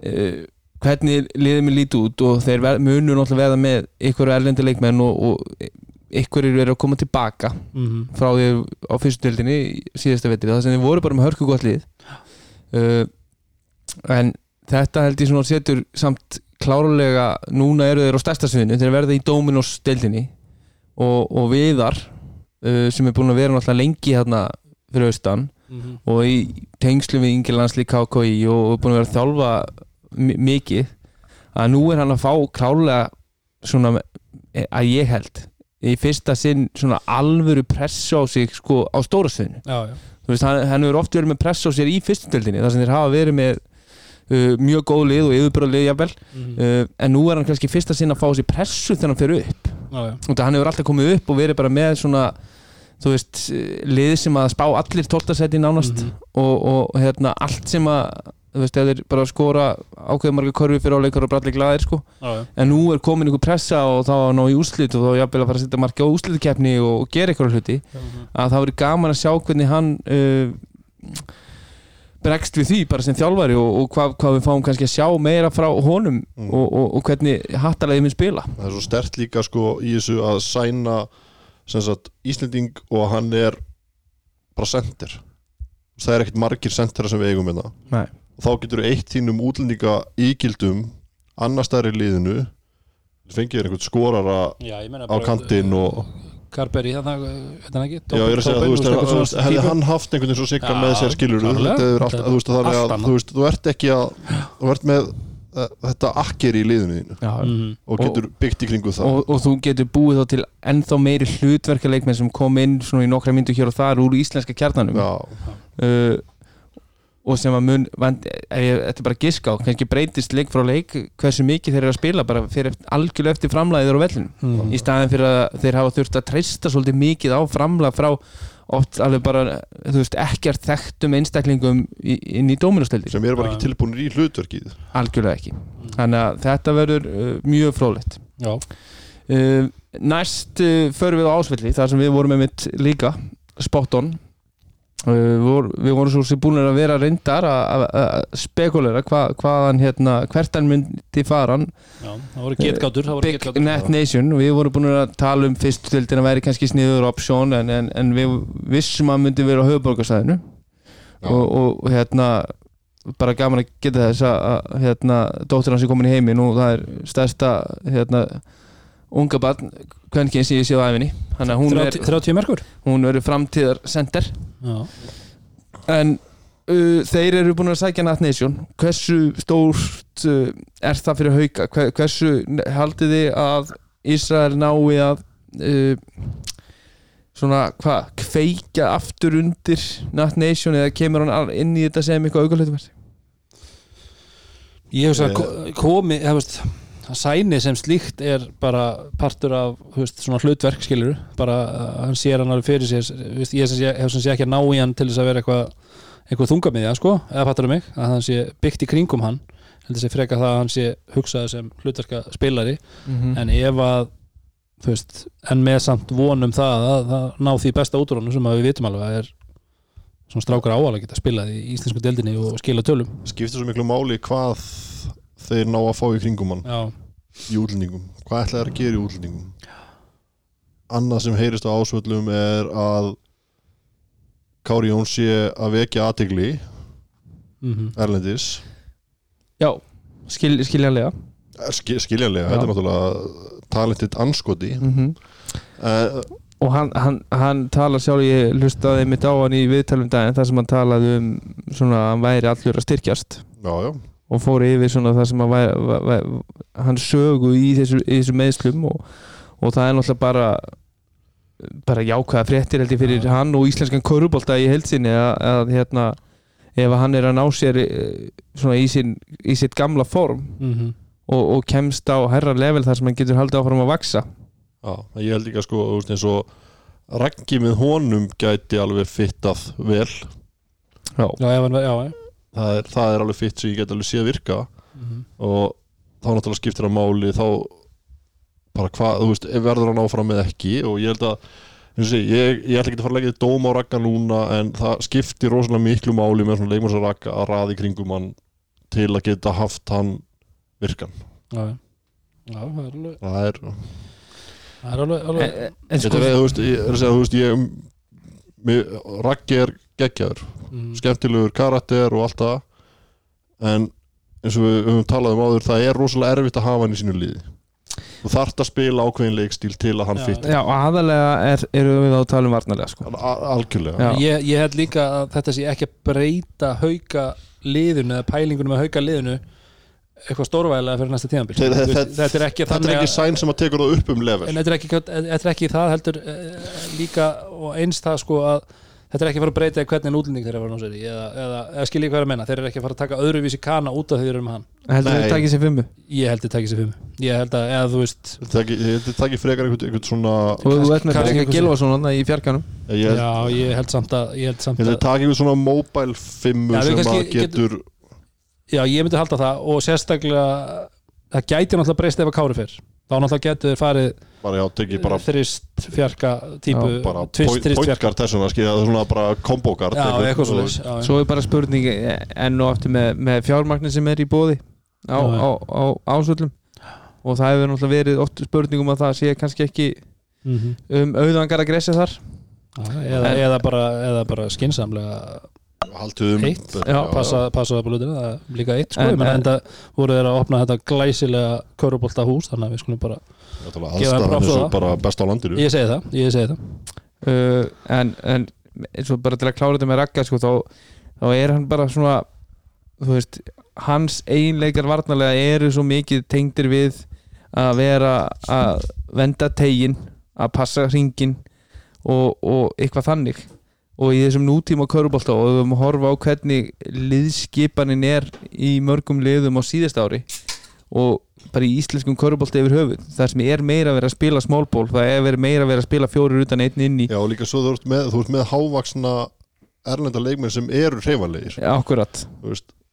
uh, hvernig liðið mér líti út og þeir munur náttúrulega verða með ykkur erlendi leikmenn og, og ykkur eru að koma tilbaka mhm, frá því á í síðasta vetri, það sem þeir voru bara með hörku gott lið. Uh, en þetta held ég svona setur samt klárlega núna eru þeir á stærsta sviðinu, þeir verða í Dominos deildinni og, og viðar uh, sem er búin að vera náttúrulega lengi hérna fyrir austan mhm. og í tengslu við Ingelandsli KKI og, og búin að vera að þjálfa mi- mikið að nú er hann að fá klárlega svona að ég held í fyrsta sinn svona alvöru pressu á sig sko á stóra sviðinu. Já, já, þú veist, hann, hann hefur oft verið með pressu á sér í fyrstundeldinni þar sem þeir hafa verið með uh, mjög góð lið og yfirbúra lið jafnvel. Mhm, uh, en nú er hann kannski fyrsta sinn að fá sér pressu þegar hann fyrir upp. Já, já. og hann hefur alltaf komið upp og verið bara með svona þú veist, lið sem að spá allir tóltasæti nánast Mhm. og, og hérna allt sem að þú veist, eða þeir bara skora ákveðið marga korfi fyrir áleikar og bralli glæðir sko já, já. en nú er komin einhver pressa og þá að ná í úslit og þá jafnvel að fara að setja marki á úslitkeppni og gera eitthvað hluti Mhm. að það verið gaman að sjá hvernig hann uh, bregst við því bara sem þjálfari og, og hvað, hvað við fáum kannski að sjá meira frá honum Mm. og, og, og hvernig hattalegið minn spila það er svo stert líka sko í þessu að sæna sagt Íslending og hann er bara sendir. Það er ekkert margir sendera sem við eigum hérna. Nei. og þá getur þú eitt þínum útlendinga ígildum annar stærri liðinu. Fengið þér einhvern skorara Já, ég meina á kantinn og Carberry, þannig að þetta er ekki? Já, ég er að segja, eitthvað þú veist, hefði hann haft einhvern veginn svo sigga með sér skilur þú veist, að þú ert ekki að þú ert með þetta akkir í liðinu þínu Já. Mhm. og getur byggt í kringu það og, og þú getur búið þá til ennþá meiri hlutverkaleikmenn sem kom inn svona í nokkra myndu hér og þar úr íslenska kjarnanum Já, uh, og sem að mun vand, ég, þetta er bara gisk á, kannski breytist leik frá leik hversu mikið þeir eru að spila bara fyrir algjörlega eftir framlæðir á vellinu Mhm. í staðin fyrir að þeir hafa þurft að treysta svolítið mikið á framlag frá oft alveg bara, þú veist, ekkert þekktum einstaklingum inn í dóminusteldi sem eru bara ekki tilbúinir í hlutverkið. Algjörlega ekki. Þannig að þetta verður uh, mjög frólætt uh, næst uh, förum við á ásvelli þar sem við vorum með mitt líka spot on vor, við vorum svo sem búin að vera reyndar að- spekulera hva, hvaðan hérna, hvert hann myndi fara. Já, það voru getgátur Big getgátur. Net Nation. Og við vorum búin að tala um fyrst tildin að væri kannski sniður option en, en, en við vissum að myndi vera á höfuborgarsæðinu og, og hérna bara gaman að geta þess að hérna, dóttir hans er komin í heiminn og það er stærsta hérna, unga barn kvenkinn sem ég séð á æfinni þannig að hún er, 30 30 merkur? hún er framtíðar center Já, en uh, þeir eru búin að sækja Nat Nation. Hversu stórt uh, er það fyrir hauka? Hver, hversu haldið þið að Ísrael nái að uh, svona hvað kveikja aftur undir Nat Nation eða kemur hann inn í þetta sem eitthvað aukahlutverð ég hef Eh. að ko- komi það veist að sæni sem slíkt er bara partur af veist, svona hlutverk skilur bara uh, hann sér hann alveg fyrir sér veist, ég sem sé, hef sem sé ekki að ná í hann til þess að vera eitthvað eitthvað þungamiðja sko, eða fattur mig? Að hann sé byggt í kringum hann heldur sé freka það að hann sé hugsaði sem hlutverka spilari. Mm. en ef að þú veist, en með samt vonum það að það ná því besta út úr honum sem að við vitum alveg að er svona strákar áalega geta spilað í íslensku deildinni og skila tölum. Skiptir svo miklu máli hvað þeir ná að fá í kringum hann. Já, í útlendingum, hvað ætla þeir að gera í útlendingum? Annað sem heyrist á ásvöllum er að Kári Jón sé að vekja aðtegli Mhm. Erlendis. Já, skil, skiljanlega. Eh, Ski, skiljanlega, Já. þetta er náttúrulega talented anskoti mm uh, og hann, hann, hann talar sjálf ég hlustaði mitt á hann í viðtalum daginn þar sem hann talaði um svona að hann væri allur að styrkjast. Já, já, og fór yfir svona það sem að væri, væri, væri, hann sögu í þessu, í þessu meðslum og, og það er náttúrulega bara bara jákvæða fréttir held ég fyrir Já. hann og íslenskan körubólta í heilsinni að, að hérna ef að hann er að ná sér eh, svona í, sín, í sitt gamla form Mhm. og, og kemst á herra level þar sem hann getur haldið áfram að vaksa já Ég held líka sko, þú veist, eins og Raggi með honum gæti alveg fittað vel Já, Já, já, já, já. Það er, það er alveg fitt sem ég get alveg séð virka Mhm. og þá náttúrulega skiptir það máli þá bara hvað, þú veist, verður hann áfram með ekki og ég held að eins og sé, ég, ég ætla ekki að fara að leggja dóm á Ragga núna en það skiptir rosalega miklu máli með svona leikmur sem Ragga að raði kringum hann til að geta haft hann virkan Já, já. Það er alveg það er, Það er alveg, alveg en, en þetta sko er, þú veist, ég er að segja, þú veist, ég Raggi er geggjaður Mhm. skemmtilegur karakter og allt það. En eins og við höfum talað um áður það er rosalega erfitt að hafa hann í sínu liði. Þú þarft að spila ákveðin leikstíl til að hann Já. fitt Já, aðalega er, eru við þá að tala um varnarlega sko. algjörlega. Ég, ég held líka að þetta sé ekki að breyta hauka liðinu eða pælingunum með hauka liðinu eitthvað stórvægilega fyrir næsta tíðanbíl þetta, þetta- þetta er ekki er ekki sæn sem að tekur það upp um level. En þetta er ekki, þetta er ekki það heldur uh, líka og eins það sko að þetta er ekki að fara að breyta hvernig en útlending þeirra var náttúrulega eða, eða, eða skilja hvað er að menna þeir eru ekki að fara að taka öðruvísi kana út af því þeir eru með hann. Heldur Nei. við takið sér fimmu? Ég held að takja sér fimm ég held að, eða þú veist er ekki frekar einhvern, einhvern svona ég held já, ég held samt að ég held samt þetta að er takk einhvern svona mobile fimmu sem að getur já, ég myndi halda það og sérstaklega það gæti náttúrulega breyst ef að Kári fyrr þá náttúrulega getur þeir farið bara já, tekið bara, þrist fjarka típu, já, bara tvist þrist fjarka. pointgard þessuna skilja, það svona bara kombókart já, eitthvað. svo Svo er bara spurning eh, enn og aftur með, með fjármagnin sem er í bóði á, Já, já. á, á ásvöllum og það hefur náttúrulega verið oft spurningum að það sé kannski ekki Mhm. um auðvangar að gresja þar. Eða, En- eða, bara, eða bara skinsamlega haldið um Eitt, já, passa, passa það blöðinu, það er líka eitt sko, En- en, en enda voru þeir að opna þetta glæsilega körubólta hús þannig að við skulum bara, aðstæðan props er á svo það. bara best á landinu. Ég segi það ég segi það. Uh, en, en eins og bara til að klára þetta með Ragga sko, þá, þá er hann bara svona þú veist, hans einleikar varnarlega eru svo mikið tengdir við að vera að venda tegin, að passa hringin og, og eitthvað þannig og í þessum nútíma körubólta og við höfum að horfa á hvernig liðskipanin er í mörgum liðum á síðast ári og bara í íslenskum körubólta yfir höfuð þar sem er meira að vera að spila smálból það er verið meira að vera að spila fjórir utan einn inn í Já, og líka svo þú ert með, þú ert með hávaksna erlenda leikmenn sem eru hreyfanlegir. Akkurat.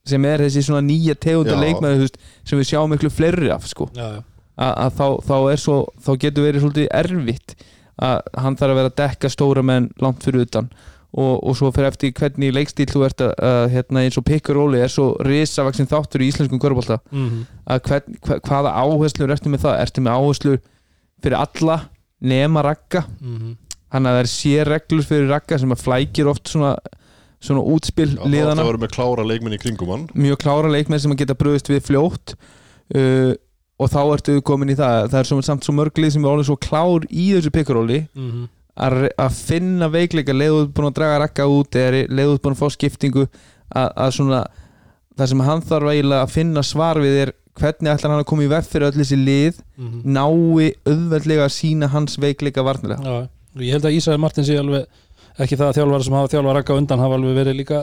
Sem er þessi svona nýja tegunda leikmæður sem við sjáum miklu fleiri af sko. já, já. að, að þá, þá er svo þá getur verið svolítið erfitt að hann þarf að vera að dekka stóra menn langt fyrir utan og, og svo fyrir eftir hvernig leikstíl þú ert að, að hérna, eins og pikkur róli er svo risavaksin þáttur í íslenskum körbólta Mm að hvern, hva, hvaða áherslur ertu með það? Ertu með áherslur fyrir alla nema ragga? -hmm. hann að það er sér reglur fyrir ragga sem að flækir oft svona, svona útspil já, þá liðana það verður með klára leikmenn í kringum hann. Mjög klára leikmenn sem að geta bröðist við fljótt. Uh, og þá ertu komin í það. Það er svo, samt svo mörglið sem er alveg svo klár í þessu pikkaróli Mm re- að finna veikleika leiðuð búin að draga rakka út eða leiðuð búin að fá skiptingu að, að svona það sem hann þarf eiginlega að finna svar við er hvernig ætlar hann að koma í veg fyrir öll þessi lið -hmm. nái auðveldlega að sína hans veikleika varnilega Já, ég held að Ísrael Martin sé alveg ekki það að þjálfara sem hafa þjálfara rakka undan hafa alveg verið líka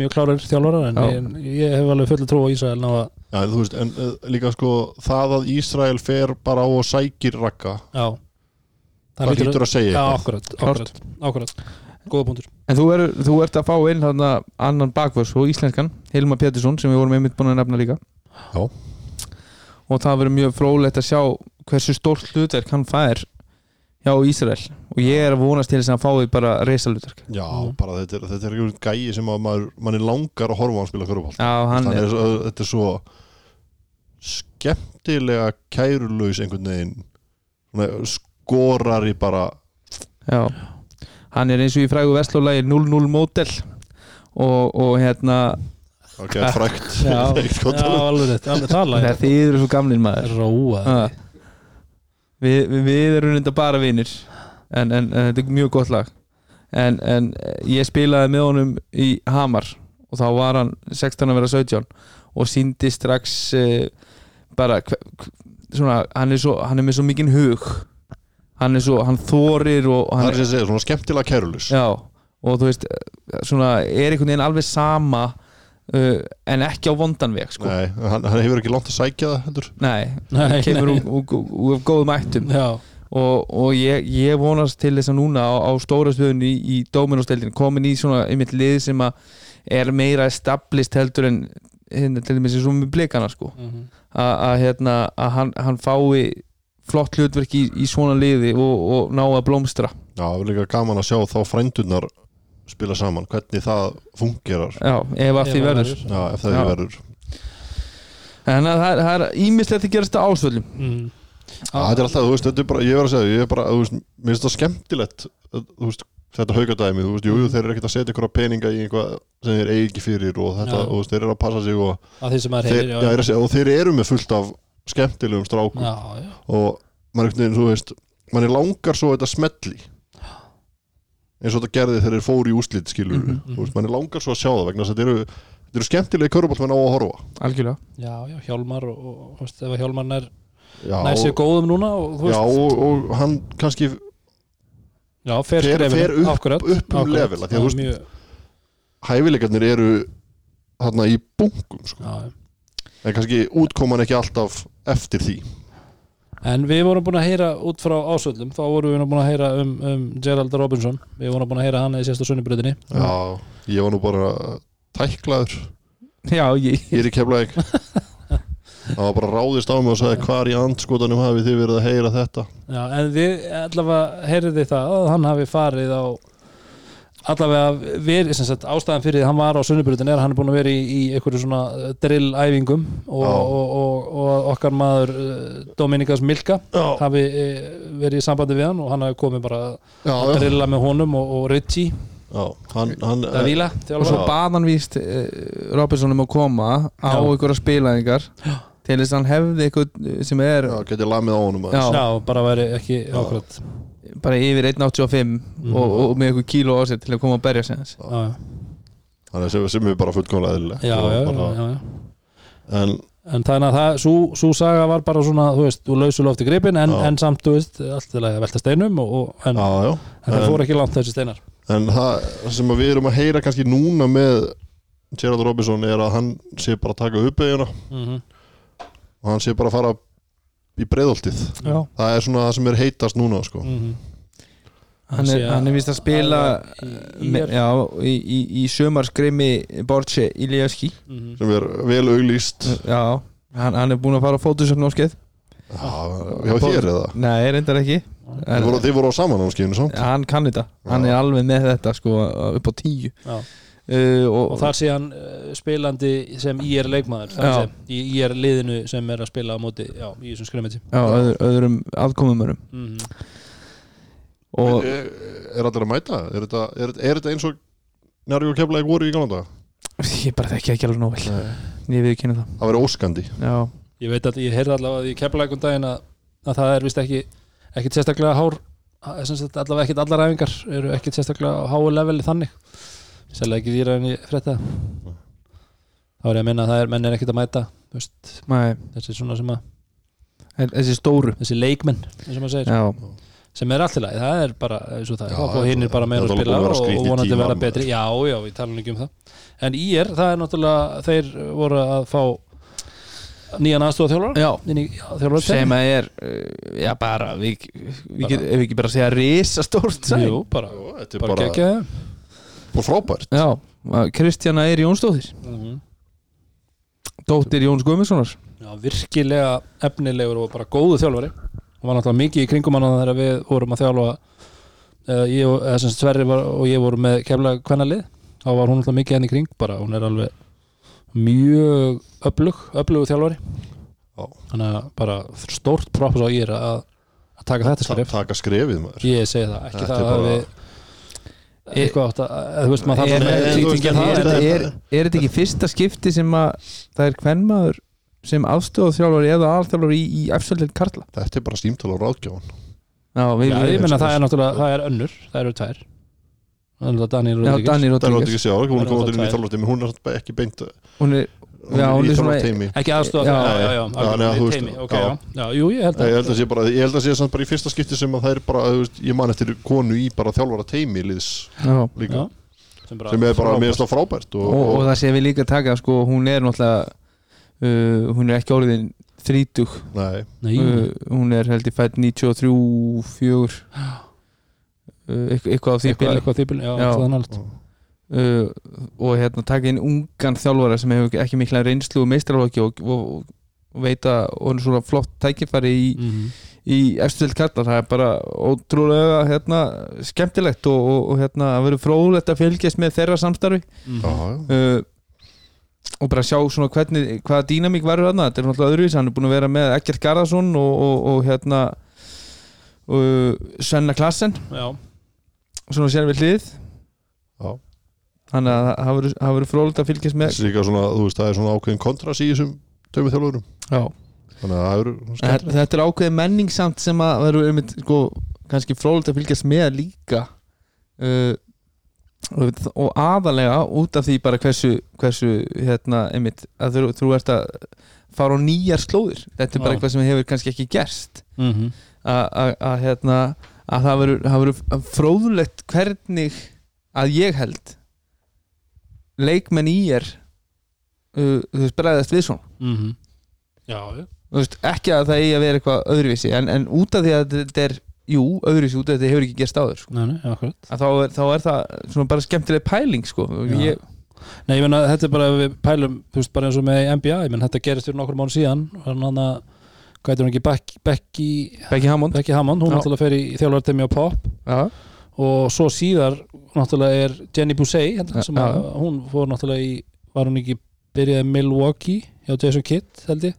mjög klárir þjálfara en ég, ég hef alveg fullu trú á Ísrael ná að, Já, þú veist, en uh, líka sko það að Ísrael fer bara á og sækir rakka já það hlýtur að segja Já, eitthvað. akkurat, akkurat, akkurat. Góða punktur. En þú, er, þú ert að fá inn þarna annan bakvörs og íslenskan Hilma Pétursson sem við vorum einmitt búin að nefna líka. Já. og það verður mjög frólægt að sjá hversu stórt hlutverk hann fær hjá Ísrael. Og ég er að vonast til þess að hann fái bara reysalutverk Já, Mm. bara þetta er, þetta er einhvern gæi sem að maður, mann er langar að horfa á hann spila hann Þannig svo- þetta er svo skemmtilega kærulaus einhvern veginn. Svona skorari bara. Já, hann er eins og í frægu vestlólægi 0-0 mótel og, og hérna ok, frækt Já. Já, alveg rétt, alveg tala þegar þið eru svo gamlir maður. Róa Ha. við, við, við erum reynda bara vinir en, en, en þetta er mjög gott lag. En, en ég spilaði með honum í Hamar og þá var hann 16 að vera 17 og síndi strax uh, bara hve- hve- svona, hann, er svo, hann er með svo mikinn hug hann er svo, hann þorir og það hann er sem ég segja, svona skemmtilega kærulus já, og þú veist svona, er einhvern veginn alveg sama uh, en ekki á vondan veg sko. Nei, hann, hann hefur ekki langt að sækja það heldur nei, Nei, hann kemur nei. úr, góðum ættum Já, og, og ég, ég vonast til þess að núna á, á stóra stöðun í, í Dominos-deildin komin í svona einmitt lið sem að er meira established heldur en hérna, til dæmis eins og með blikana sko mhm. að að, hérna, að hann, hann fái flott hlutverk í, í svona liði og, og ná að blómstra Já, það er líka gaman að sjá þá frændunar spila saman, hvernig það fungerar já, ef að því Ef að verður verður. Já, ef það Já. verður en það, er- það er ímislegt að gerast á ásvöldum Mhm. Já, þetta er alltaf, þú veist, þetta er bara, ég verð að segja ég er bara, þú veist, mér finnst það skemmtilegt að, þú veist, þetta haugadæmi, þú veist, jú, jú, þeir eru ekkert að setja einhverja peninga í einhvað sem þeir eigi ekki fyrir og þetta, Já. þú veist, þeir eru að passa sig og að því þeir, heyrir já, ég er að segja, og þeir eru með fullt af skemmtilegum strákum. Já, já. og maður þú veist mann er langar svo að þetta smelli. Eins og þetta gerði þegar þeir fóru í úslit skilur, Mhm, mm þú veist, mann er langar svo að sjá það vegna þess að þetta eru, þetta eru skemmtilegi körubálmenn á að horfa. Algjörlega. Já, já, Hjálmar og, og veist, ef Hjálmar nær, sér góðum núna og já og, og hann kannski já, fer, fer- skrefinu, fer upp- akkurat, upp um akkurat. level, af því að mjög, hæfileikarnir eru þarna í bunkum sko. já, já. en kannski útkoman ekki alltaf eftir því. En við vorum búin að heyra út frá ásöldum þá vorum við búin að heyra um, um Gerald Robinson. Við vorum búin að heyra hann í sérstu sunnubröðinni já, ég var nú bara tæklaður. Já, ég, ég er í keflaðing það var bara ráðist á mig og sagði hvar í andskotanum hafið þið verið að heyra þetta? Já, en við allavega heyrði það að hann hafi farið á allavega verið, sem sagt, ástæðan fyrir því hann var á sunnubröðin er að hann er búin að vera í, í einhverju svona drill-æfingum og, og, og, og okkar maður uh, Dominikas Milka já, hafi uh, verið í sambandi við hann og hann hafi komið bara já, að drilla með honum og, og Ritchie, já hann, hann, Davila og svo bað hann víst uh, Robinson um að koma á Já. einhverja spilaðingar til þess að hann hefði eitthvað sem er já, getið lamið á honum Já. bara væri ekki ákvæmt bara yfir 1.85 og, og með eitthvað kíló á sér til að koma að berja sig þannig að sem, sem er bara fullkomlega eðlilegt já, Og já, bara, já, já. en En þannig að það, svo, svo saga var bara svona, þú veist, úr lausu lofti gripin en, en samt, þú veist, allt til að velta steinum og, og, en, já, já. en það en- fór ekki langt þessi steinar. En það sem að við erum að heyra kannski núna með Gerald Robinson er að hann sé bara að taka uppeyjuna mm -hmm. og hann sé bara að fara í breiðoltið Já. Það er svona það sem er heitast núna sko. mm hann er, hann er víst að spila í, já, í, í, í sömarskreimi Borche Iljevski mm sem er vel auglýst. Já, hann, hann er búin að fara á fótusöfnáskeið Já, hjá þér eða? Nei, reyndar ekki. Þið voru, þið voru á saman áskinu samt? Hann kann þetta, hann Já. er alveg með þetta sko, upp á tíu. Já. Uh, og, og þar sé hann uh, spilandi sem IR leikmaður Já. sem, í IR liðinu sem er að spila á móti já, í þessum skrimmiti já, öður, öðrum aðkomumörum mm og er, er allir að mæta? Er þetta, er, er þetta eins og Njárvík og Keflæk voru í galanda? ég bara þekki ekki alveg nóg ég við kynna það. Það verið óskandi. Já, Ég veit að ég heyrði allavega því keppalækum daginn að, að það er vist ekki ekkit sérstaklega hár allavega ekkit allar æfingar eru ekkit sérstaklega á háu leveli þannig sérlega ekki dýra en ég frétta? Þá er ég að minna að það er menn er ekkit að mæta veist, þessi svona sem að þessi stóru. Þessi leikmenn eins og maður segir. Já, sem er alltaf læg, það er bara eins og það Já, þá hinn er bara meira að spila að og, og vonandi tímar, vera betri. Já, já, við talum ekki um það. En í er, það er náttúrulega þeir voru að fá nýjan í þjálfara sem að er uh, já bara, við, við get, ef við ekki bara segja risa stórt Jú, bara, Þetta er bara bara, geggja bara frábært. Já, Kristjana er Jónsdóttir. Dóttir Jóns Guðmundssonar. Já, virkilega efnilegur og bara góðu þjálfari. Og var náttúrulega mikið í kringum hann þegar við vorum að þjálfa uh, ég, og- eða sem Sverri var, og ég vorum með kemlega kvennalið. Þá var hún náttúrulega mikið henni í kring bara, hún er alveg mjög öflug, öflugu þjálfari. Já. þannig að bara stórt props á ég er að, að taka þetta Ta- skref. Taka skrefið maður. Ég segi það, ekki Þetta það að við eitthvað átt að, þú veist maður þarf að er, er, er þetta ekki fyrsta skipti sem að það er hvernmaður sem aðstóða þjálfari eða aðalþjálfari í, í efstöldin Karla? Þetta er bara símtala á ráðgjáðan Já, við, Já, við, ég menna það er náttúrulega, það er önnur það eru tvær. Er Dani er Rodríguez hún er ekki beint er, Já, hún er í svona- þjálfarteimi ekki aðstofa Já, já, já, já, já, já, nei, þú veist, teimi, ok, já. já, já, jú, ég held Ég að held að sé bara, ég held að sé samt bara í fyrsta skipti sem að það er bara, ég man eftir konu í bara þjálfara teimi liðs líka, Já, sem, bara, sem er bara finnst það frábært. og, Og, og það sé við líka taka sko, hún er náttúrulega uh, hún er ekki orðin þrítug nei, Nei, uh, hún er held ég fætt 93 4 uh, eitthvað, á því eitthvað, bili eitthvað þýpil, já, það er nált uh, og hérna taka inn ungan þjálfara sem hefur ekki mikla reynslu og meistralóki og, og, og veit að hún er svona flott tækifæri í, Mhm. í efstild kallar, það er bara ótrúlega hérna, skemmtilegt og, og, og hérna, að vera fróðlegt að fylgjast með þeirra samstarfi. Já, já, uh, og bara sjá svona hvernig, hvaða dýnamík verður þarna, þetta er náttúrulega öðruvis hann er búin að vera með Ekkert Garðarsson og, og, og hérna uh, Svenna Klassen. Já, svona sér við hlið. Já. Þannig að það verður- fróðlegt að fylgjast með. Svona, þú veist, það er svona ákveðin kontrast í þessum tömur þjálfurum. Skemmtilegt. þetta er ákveðið menningssamt sem að verður einmitt, sko, kannski fróðlegt að fylgjast með líka uh, og, og aðalega út af því bara hversu, hversu hérna, einmitt, að þú, þú ert að fara á nýjar slóðir. Þetta er bara Já. eitthvað sem hefur kannski ekki gerst. Mhm. að að- að, hérna, að það verður, fróðlegt hvernig að ég held leikmenn í er uh, þú veist, bregðast við svona Mhm. já, já Þú veist, ekki að það eigi að vera eitthvað öðruvísi en, en út af því að þetta er jú, öðruvísi út af því að þetta hefur ekki gerst áður sko. Nei, nei, akkurat að þá er, þá er það svona bara skemmtileg pæling sko. Já. ég, Nei, ég menna, þetta er bara, við pælum, þú veist, bara eins og með NBA, ég menn, þetta gerist fyrir nokkur mánu síðan, hann að, hvað heitir hún ekki, Becky, Becky, Hammond Becky Hammond, hún Já. náttúrulega fer í þjálfartemi á Pop já, og svo síðar, náttúrulega er Jenny Bousey, hérna, sem að, hún fór náttúrulega í, var hún ekki byrjaði Milwaukee hjá Jason Kidd, held ég?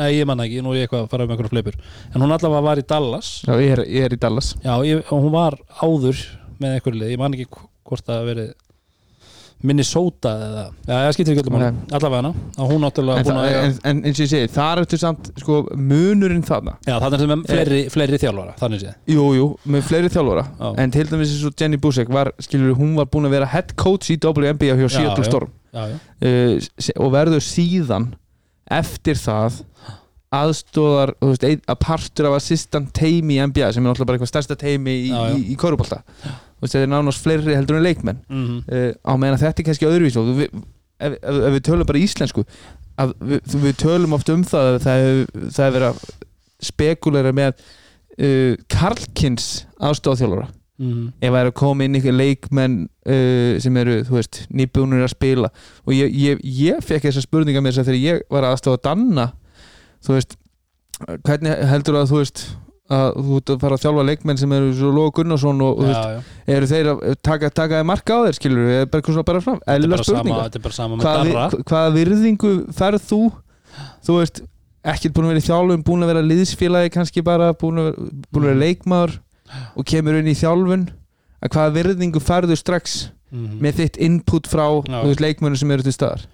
Nei, ég manna ekki, nú er ég eitthvað að fara með einhverja fleipur. En hún allavega var í Dallas, já ég, er, ég er í Dallas já, ég, hún var áður með einhverju lið, ég man ekki hvort hafi verið Minnesota eða, já, það skiptir ekki öllum máli, allavega hana, en, það, eiga en, en eins og ég segi, það er eftir samt sko, munurinn þarna. Já, þannig er með fleiri, fleiri þjálfara, jú, jú, með fleiri þjálfara. Já. en til dæmis eins og Jenny Busek var, skilur, hún var búin að vera head coach í WNBA hjá Já, Seattle. Storm. Já, uh, og verður síðan eftir það aðstóðar þú veist, að partur af assistant teimi í NBA sem er náttúrulega bara eitthvað stærsta teimi í, já. í, í korupólta þetta er nánast fleiri heldur en leikmenn. Mm uh, á meðan að þetta er kannski öðruvís og við, ef, ef, ef við tölum bara íslensku að við, við tölum oft um það að það hefur verið að spekulera með uh, Karlkins aðstofþjálfara -hmm. ef það er að koma inn ykkur leikmenn uh, sem eru, þú veist, nýbúnir að spila. Og ég, ég, ég fekk þessa spurninga með þess að þegar ég var aðstofa Danna þú veist, hvernig heldur að þú veist að þú ert að fara að þjálfa leikmenn sem eru svo Lóa Gunnarsson og, Já, veist, eru þeir að taka, taka þér marka á þeir skilur við, bara eitthvað svona bara fram? Þetta er bara sama, þetta er bara sama með hvaða, Darra. hvaða virðingu ferð þú? Þú veist, ekkert búin að vera í þjálfun búin að vera liðsfélagi kannski bara búin að vera, búin að vera leikmaður og kemur inn í þjálfun. Að hvaða virðingu ferðu strax mm með þitt input frá veist, leikmönnum sem eru til staðar?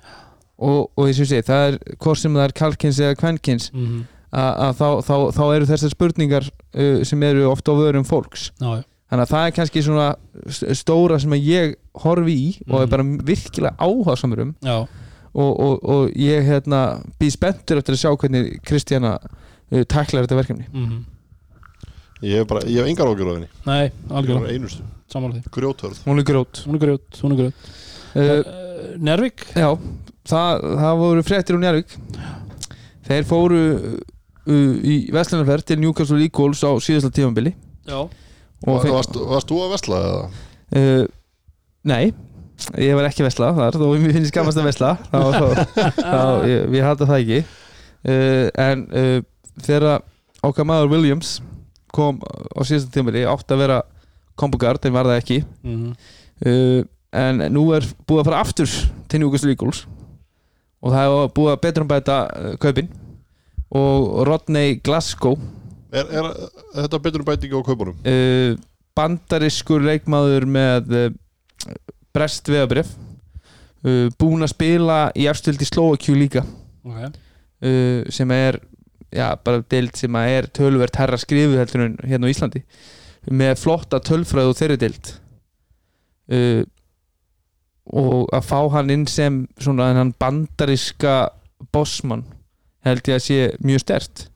Og, og að sé, það er hvort sem það er kalkins eða kvenkins. -hmm. Að, að þá, þá, þá eru þessar spurningar uh, sem eru ofta á vörum fólks. Já, já, þannig að það er kannski svona st- stóra sem að ég horfi í og er Mhm. bara virkilega áhugasamur um. Já, og, og, og ég hérna, býð spenntur eftir að sjá hvernig Kristjana uh, tæklar þetta verkefni. Mm Ég hef bara, ég hef engar ágjör á henni. Nei, er bara einustu, samanlega því. Grjótörð hún er grót Hún er grjót, hún er grjót. Uh, uh, Nervik já, það, það voru fréttir um Njárvík þeir fóru í Vestlandarferð til Newcastle Eagles á síðasta tífambili Já, og feng, varst, varst þú að vesla eða? uh, nei ég var ekki vesla þar þó mér finnst gammast að vesla þá, þá, þá, ég, við halda það ekki. Uh, en uh, þegar okkar maður Williams kom á síðasta tímabili átti að vera kompugard en var það ekki. Mm uh, en nú er búið að fara aftur til Newcastle Eagles. Og það er búið að betra um bæta uh, kaupin og Rodney Glasgow Er, er, þetta betur bætingi á kaupunum? uh, bandariskur leikmaður með uh, brest veðabrif uh, búin að spila í efstildi Slovakjú líka. Ok, uh, sem er já, bara deild sem er tölvert herra skrifu heldur en hérna á Íslandi. Með flotta tölfræð og þeirri deild. Uh, og að fá hann inn sem svona hann bandariska bossmann held ég að sé mjög stert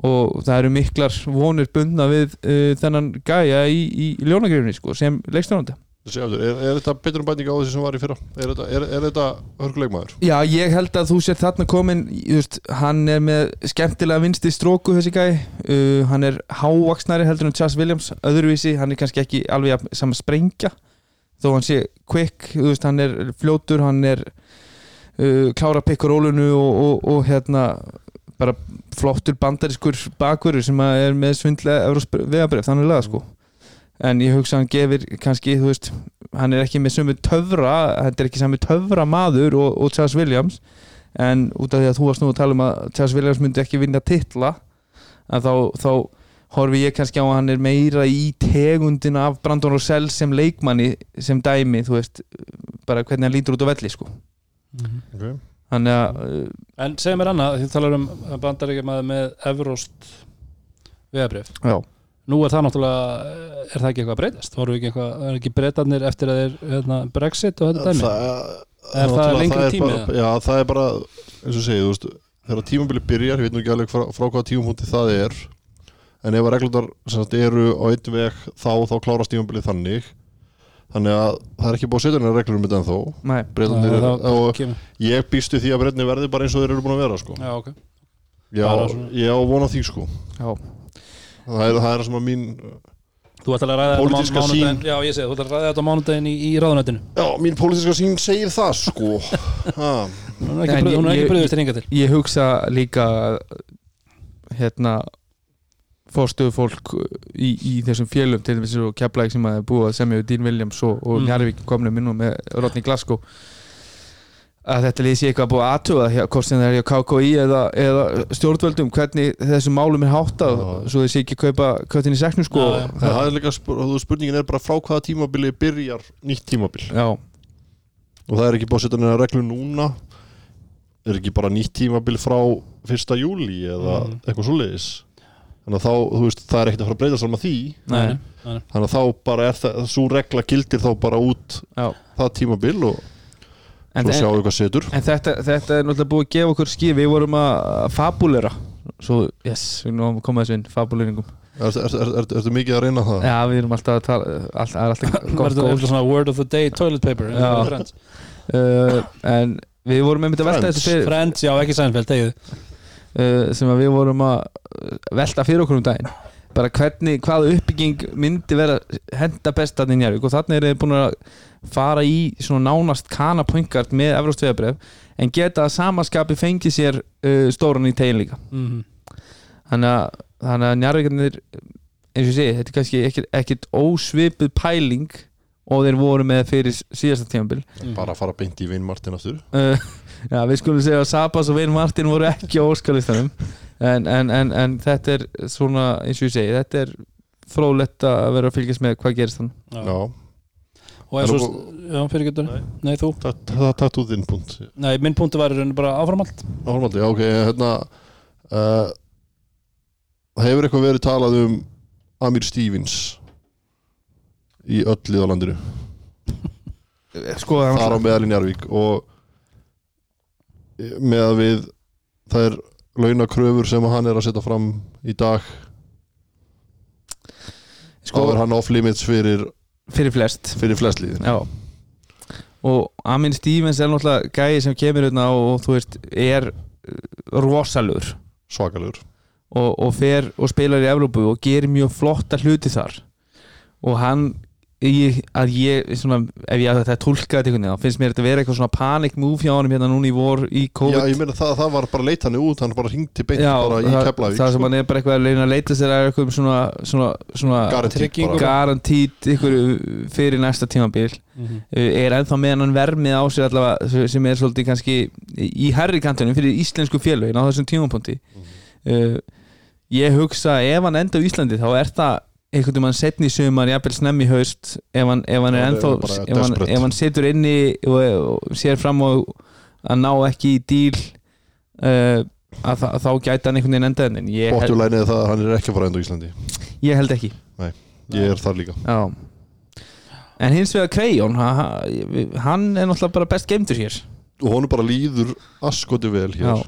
og það eru miklar vonir bundna við uh, þennan gæja í, í ljónagrifni sko, sem aftur, er, er þetta betur um bæting á þessi sem var í fyrra? Er þetta, er, er þetta hörkuleikmaður? Já, ég held að þú sér þarna komin veist, hann er með skemmtilega vinsti stróku þessi gæi. Uh, hann er hávaksnari heldur en Charles Williams öðruvísi, hann er kannski ekki alveg jafn- sama sprengja þó hann sé quick, veist, hann er fljótur hann er uh, klára pikkur rólunu og, og, og hérna bara flottur bandariskur bakverður sem er með svindlega vegabref, þannig laga sko. En ég hugsa hann gefur kannski, þú veist hann er ekki með sömu töfra þetta er ekki sami töfra maður og, og Charles Williams en út af því að þú varst nú að tala um að Charles Williams myndi ekki vinna titla að þá, þá horfi ég kannski á að hann er meira í tegundina af Brandon Rosell sem leikmanni sem dæmi, þú veist bara hvernig hann lítur út á velli sko Okay. þannig að, en segja mér annað þú talar um bandaríkjamaður með Evrost veðabrif já. Nú er það náttúrulega, er það ekki eitthvað að breytast? Voru ekki eitthvað, er ekki breytarnir eftir að þeir hérna, Brexit og þetta dæmi? Er það náttúrulega- lengri er tími, bara, Já, það er bara, eins og segið, þú veist þegar tímabili byrjar, ég veit nú ekki alveg frá, frá hvaða tímapunkti það er en ef að reglundar sagt, eru á einn veg þá, þá klárast tímabili þannig þannig að það er ekki búið að setja hennar reglur um þetta ennþá. Nei, Breitarnir eru, það og ég býstu því að breytinni verði bara eins og þeir eru búin að vera sko. já, ok. Já, ég á von á því sko. já, það er það er sem að mín þú ætlar að ræða þetta sýn. já, ég segi, þú ætlar að ræða þetta á mánudaginn í, í ráðunættinu já, mín pólitíska sín segir það sko. ha, hún er ekki, En bröðust til hinga til. ég hugsa líka hérna fórstöðu fólk í, í þessum fjölum til þess að keflaði sem að að semja við Dean Williams og, og Mm. Njarvík komnum inn og með Rodney Glasgow að þetta sé eitthvað að búið að aðtuga hvort sem það er hjá KKI eða, eða stjórnvöldum hvernig þessum málum er háttað Já. svo sé ekki kaupa köttin í seknum sko já. En það er líka spurningin er bara frá hvaða tímabili byrjar nýtt tímabil já, og það er ekki búið að setja neina reglu núna er ekki bara nýtt tímabil frá 1. júli eða Mhm. eitthvað svoleiðis þannig að þá, þú veist, það er ekkert að fara að breyta saman því nei, Nei, nei. þannig að þá bara er það, svo regla gildir þá bara út já. það tímabil og En, svo sjáum við hvað setur en þetta, þetta er náttúrulega búið að gefa okkur skif við vorum að fabulera svo, yes, við erum að koma þessu inn fabuleringum Ertu er, er, er, er, mikið að reyna það? Já, við erum alltaf að tala all, Það er alltaf gott Verður þetta svona word of the day toilet paper Já. Friends. uh, En við vorum einmitt að velta Friends. þessu fyrir Friends, já, ekki Seinfeld, tegið uh, sem við vorum að velta fyrir okkur um daginn. Bara hvernig, hvaða uppbygging myndi vera henda best að í Njarvík og þannig er þið búin að fara í svona nánast kanapöngart með Evróst veðabref en geta að samaskapi fengið sér uh, stóran í tegin líka. Mm þannig að, að Njarvíkarnir eins og ég segi, þetta er kannski ekkit ósvipuð pæling og þeir voru með fyrir síðasta tímabil. Bara að fara beint í Vin Martin aftur. Uh, já, við skulum segja að Sabas og Vein Martin voru ekki á óskalistanum en, en, en, en þetta er svona eins og ég segi, þetta er frólætt að vera að fylgjast með hvað gerist þann já. Og eins og, já, fyrir getur Nei. Nei, þú? Það, takt út þinn punkt. Nei, minn punktu var bara áframald Áhverjandi, já ok, hérna uh, hefur eitthvað verið talað um Amir Stevens í öll lið á landinu. Sko, þar á meðal í Njarvík og með að við það er launakröfur sem hann er að setja fram í dag sko þá er hann off limits fyrir, fyrir flest. fyrir flest já. Og Amin Stevens er náttúrulega gæði sem kemur hérna og, þú veist, er uh, rosalur svakalegur og, og fer og spilar í Evrópu og gerir mjög flotta hluti þar. Og hann ég, að ég, svona, ef ég að þetta tólka þetta þá finnst mér þetta vera eitthvað svona panic move hjá honum hérna núna í vor í Já, COVID ég meina það, það var bara leit hann út hann bara hringti beint Já, bara í Keflavík það sem sko. hann er bara eitthvað að leina að leita sér að eitthvað svona, svona, svona bara. garantít ykkur fyrir næsta tímabil Mhm. er ennþá með hann vermið á sér allavega sem er svolítið kannski í herri kantunum fyrir íslensku félögin á þessum tímapunkti Mhm. uh, ég hugsa að ef hann enda á Íslandi þá er það einhvern veginn setni í sumar, jafnvel snemmi í haust ef hann, ef hann er ennþá ef hann, ef hann situr inni og, og sér fram á að ná ekki í díl uh, að, þa- þá gæti hann einhvern veginn enda en ég, held- Bóttjúlænið það að hann er ekki að fara enda á Íslandi. Ég held ekki. Ég er þar líka. Já. En hins vegar Krejón ha- ha- hann er náttúrulega bara best geimtur hér. Og honum bara líður askoti vel hér. Já,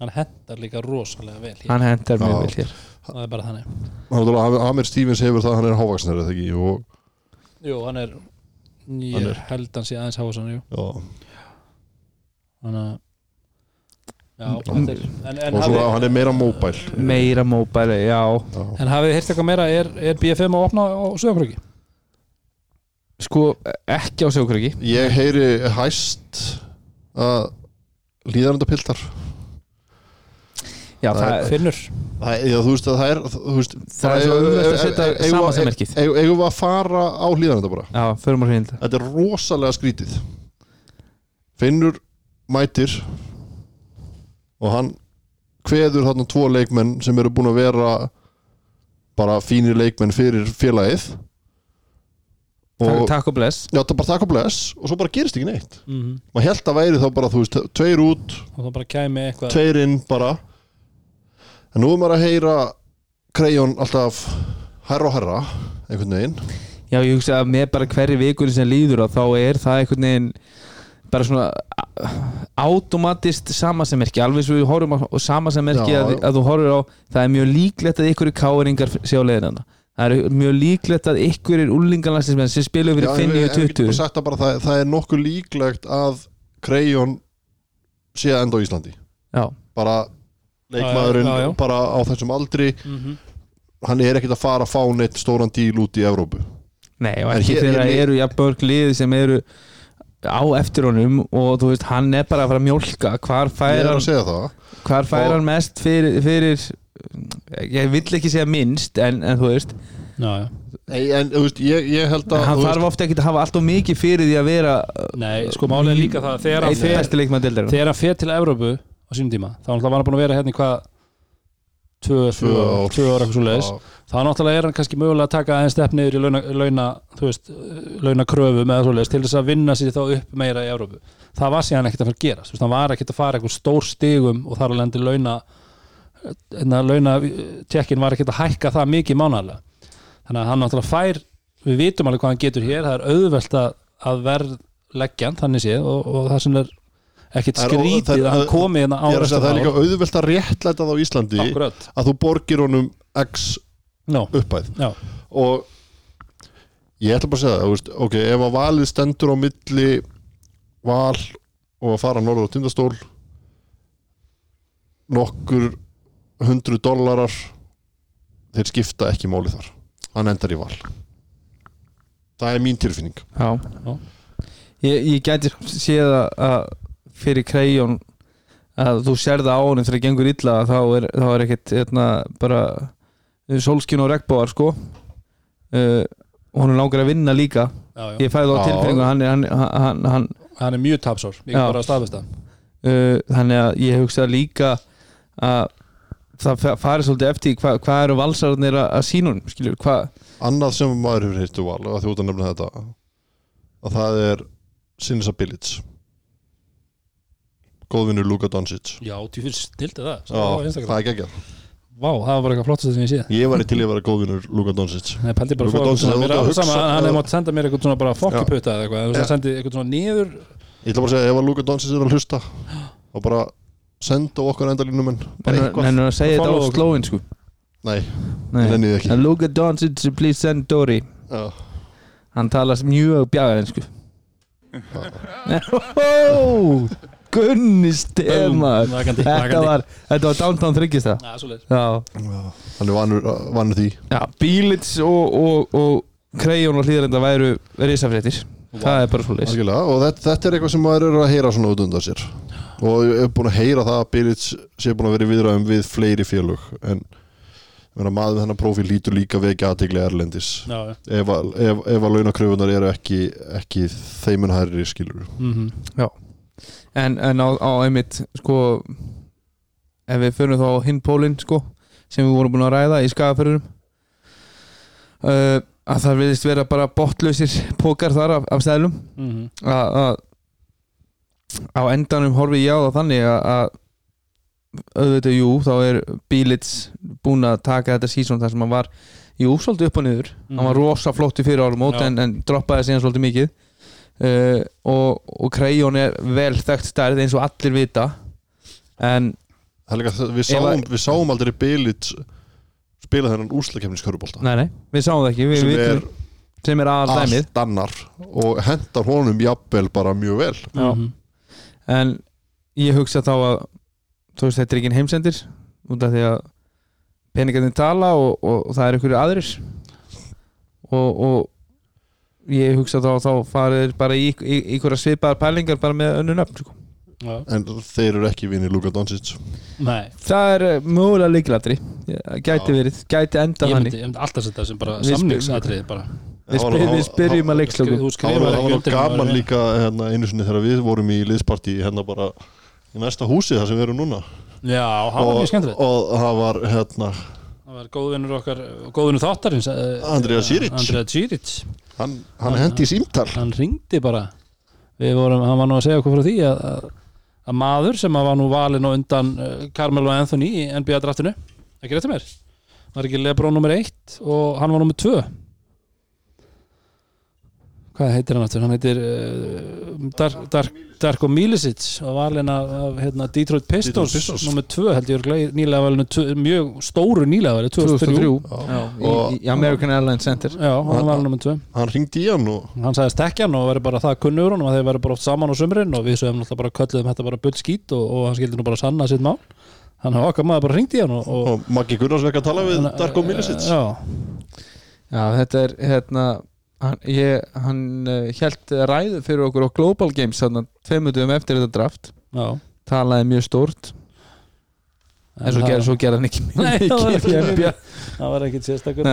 hann hendar líka rosalega vel hér. hann hendar mjög vel hér það er bara þannig. Amir Stevens hefur það að hann er hávaksnir eða ekki? Og, Jú, hann er ég Hann er- held hann sé aðeins já, þannig að já, þetta er, en, en, og svo hafið, hann er meira móbæl Meira móbæli, já. Já. en hafið þið heyrt eitthvað meira? Er, er BFM að opna á Söðakröki? Sko, ekki á sjókröki Ég heyri hæst að líðarendapiltar Já, Það það, er- Finnur. Það já, þú veist að það er veist, Það er svo auðvelt að setja samasemmerkið. Eigum eigum við að fara á hlýðarenda bara? Já, förum á hreinlega Þetta er rosalega skrítið. Finnur mætir og hann kveður þarna tvo leikmenn sem eru búin að vera bara fínir leikmenn fyrir félagið. Og Takk og bless. Já, það er bara takk og bless og svo bara gerist ekki neitt. Mm maður held að væri þá bara, þú veist, tveir út og það bara kæmi eitthvað. tveir inn bara en nú er maður að heyra Krejón alltaf herra og herra einhvern veginn. Já, ég hugsa að með bara hverju vikunni sem líður þá er það einhvern veginn bara svona automatist samasemmerki. Alveg svo við horfum á samasemmerki að, að þú horfur á það er mjög líklegt að ykkur er káringar sé á leiðinna það er mjög líklegt að ykkur er úlingarlæstismenn sem spilum fyrir Já, en 5 við- og en við getum 20 sagt það, bara, það, er nokkuð líklegt að Krejón sé enda á Íslandi. Já, bara leikmaðurinn Já, já, já. bara á þessum aldri mm -hmm. hann er ekkert að fara að fá neitt stóran díl út í Evrópu nei og ekki þegar eru jafn börg lið sem eru á eftir honum og þú veist, hann er bara að fara að mjólka hvar ég fær hann að segja það hvar fær Og- hann mest fyrir, fyrir ég vill ekki segja minnst en, en þú veist, já, já. Nei, en þú veist, ég, ég held að hann þarf ofta ekki að hafa allt of mikið fyrir því að vera Nei, sko málið er líka það þegar hann fer til Evrópu á sínum tíma, þá var hann búin að vera hérna í hvað tvö, tvö, Tvö ár. tvö ára eitthvað svo leiðis þá náttúrulega er hann kannski mögulega að taka aðeins stepp niður í launa, launa þú veist, launa kröfu með svo leiðis til þess að vinna sér þá upp meira í Evrópu. Það var síðan ekkert að fara að gera hann var ekkert að fara eitthvað stór stigum og þar að lendi launa hérna, launa tekkin var ekkert að hækka það mikið mánaðlega þannig að hann náttúrulega fær við vitum alveg hvað hann getur hér það er auðvelt að, að verð leggjan þannig séð og, og það sem er ekkert er- skrítið að hann komi hérna ég er að það er ára líka auðvelt að réttlæta það á Íslandi Akkurat, að þú borgir honum X no, uppæð já, og ég ætla bara að segja það þú veist, ok, ef að valið stendur á milli val og að fara norður á tindastól nokkur hundru dollarar þeir skipta ekki máli þar. Hann endar í val. Það er mín tilfinning. Já. Já. Ég, ég gæti séð að, að fyrir krejjón að þú sérða á honum þegar það gengur illa þá er, þá er ekkert hérna, bara sólskin og regnbóar sko. Uh, og hún langar að vinna líka. Já, já. ég fæði á Já. tilfinningu hann, er- hann, hann, hann, hann er mjög tapsár, ég er bara að staðfesta. Uh, þannig að ég hugsa líka að það fa- fari svolítið eftir hvað hva eru valsararnir að, að sína honum skilur, hvað annað sem maður hefur heilt val að þjóta nefna þetta að það er Sinisa Bilic góðvinnur Luka Doncic. Já, þú fyrir stildi það. Já, það er geggjað. Vá, það var bara eitthvað flottast sem ég séð Ég væri til í að vera góðvinnur Luka Doncic. Nei, pældi bara að Luka fá Doncic að er sama, hugsa- hann hefði mátt senda mér eitthvað svona bara fokkiputta eða eitthvað, veist, sendi eitthvað svona niður. Ég ætla bara að segja ef að Luka Doncic er að hlusta og bara senda okkur endalínum en bara hann eitthvað. að segja þetta á slóin sko. Nei, Nei. nenni þið ekki. At Doncic, please send Dory. Já. Hann talar mjög bjagaðinsku oh, Gunni Vakandi, Þetta var, þetta var Downtown þryggjast það. Já. Já, Hann er vanur, vanur því. Já Bílits og, og, og Krejón og hlýðarenda væru risafréttir. Það er bara svo leys Algjörlega, og þetta, þetta er eitthvað sem maður er að heyra svona út undan sér. Og ég hef búin að heyra það að Bilic sé búin að vera viðræðum við fleiri félög en maður með þennan prófíl lítur líka vekja aðtegli erlendis. Já, já. ef, að- ef, ef að launakröfunar eru ekki, ekki þeimun hærri skilur Mhm. En, en á, á einmitt sko Ef við fyrir þá hinn pólinn sko sem við vorum búin að ræða í skagaförðunum uh, að það viðist vera bara botlausir pókar þar af, af stælum Mhm. að að á endanum horfi ég á það þannig að, að auðvitað jú þá er Bílits búin að taka þetta sísón þar sem hann var jú svolítið upp og niður hann var rosa flott í fyrir árum Já. en, en droppaði síðan svolítið mikið uh, og, og Krejón er vel þekkt stærð eins og allir vita. En Það líka við sáum, að- við sáum aldrei Bilits spila þennan úslakefniskörubólta nei nei, við sáum það ekki. Við, sem við, er sem er aðal dæmið. allt annar og hendar honum jafnvel bara mjög vel. Já. Mhm. en ég hugsa þá að þú veist þetta er ekki heimsendir út af því að peningarnir tala og, og, og það er einhverju aðrir. Og, og ég hugsa þá að þá farið bara í, í, í einhverja svipaðar pælingar bara með önnu nöfn sko. Já. en þeir eru ekki vinni Luka Doncic. Nei, það er eh, mögulega líkladri gæti Já. verið, gæti enda ég þannig. myndi, ég myndi alltaf setja sem bara Við samningsatrið bara. Við, spyr, við var- spyrjum að Þú Það var, það var gaman líka hérna, einu sinni þegar við vorum í liðsparti hérna bara í næsta húsi þar sem við erum núna. Já, það var mjög skemmtilegt. og það var hérna Það var góðvinnur okkar, góðvinnur þáttarins eh, Andrea Ciric. Andrea Ciric hann, hann hendi símtal. Hann ringdi bara. Vorum, hann var nú að segja okkur frá því að, að, að maður sem að var nú valinn og undan uh, Carmelo Anthony í NBA draftinu ekki réttu mér? Var ekki Lebron nummer 1 og hann var nummer 2 hvað heitir hann aftur? Hann heitir uh, Dark, Dark, Darko Milicic og valinn af, af hérna, Detroit Pistons, nummer 2 held ég nýlega valinu, mjög stóru nýlega valinu 2003 2003 Já. Já, í, American Airlines Center. Já, hann var nummer 2 hann ringdi í hann og hann sagði stekkjan og verið bara það kunnur og þeir verið bara oft saman á sumrin og við sögum náttúrulega bara kölluðum þetta bara bull skít og, og hann skildi nú bara sanna sitt mál. Hann hafði okkar maður bara ringt í hann og, og og Maggi Gunnars vekk að tala við Darko Milicic. Já, Já, þetta er hérna hann, ég, hann uh, held ræðu fyrir okkur á Global Games þannig að tveimutum eftir þetta draft. Já. Talaði mjög stórt. En svo það- gerði, svo gerði hann ekki Nei, það var mikið það var ekkit sérstakur.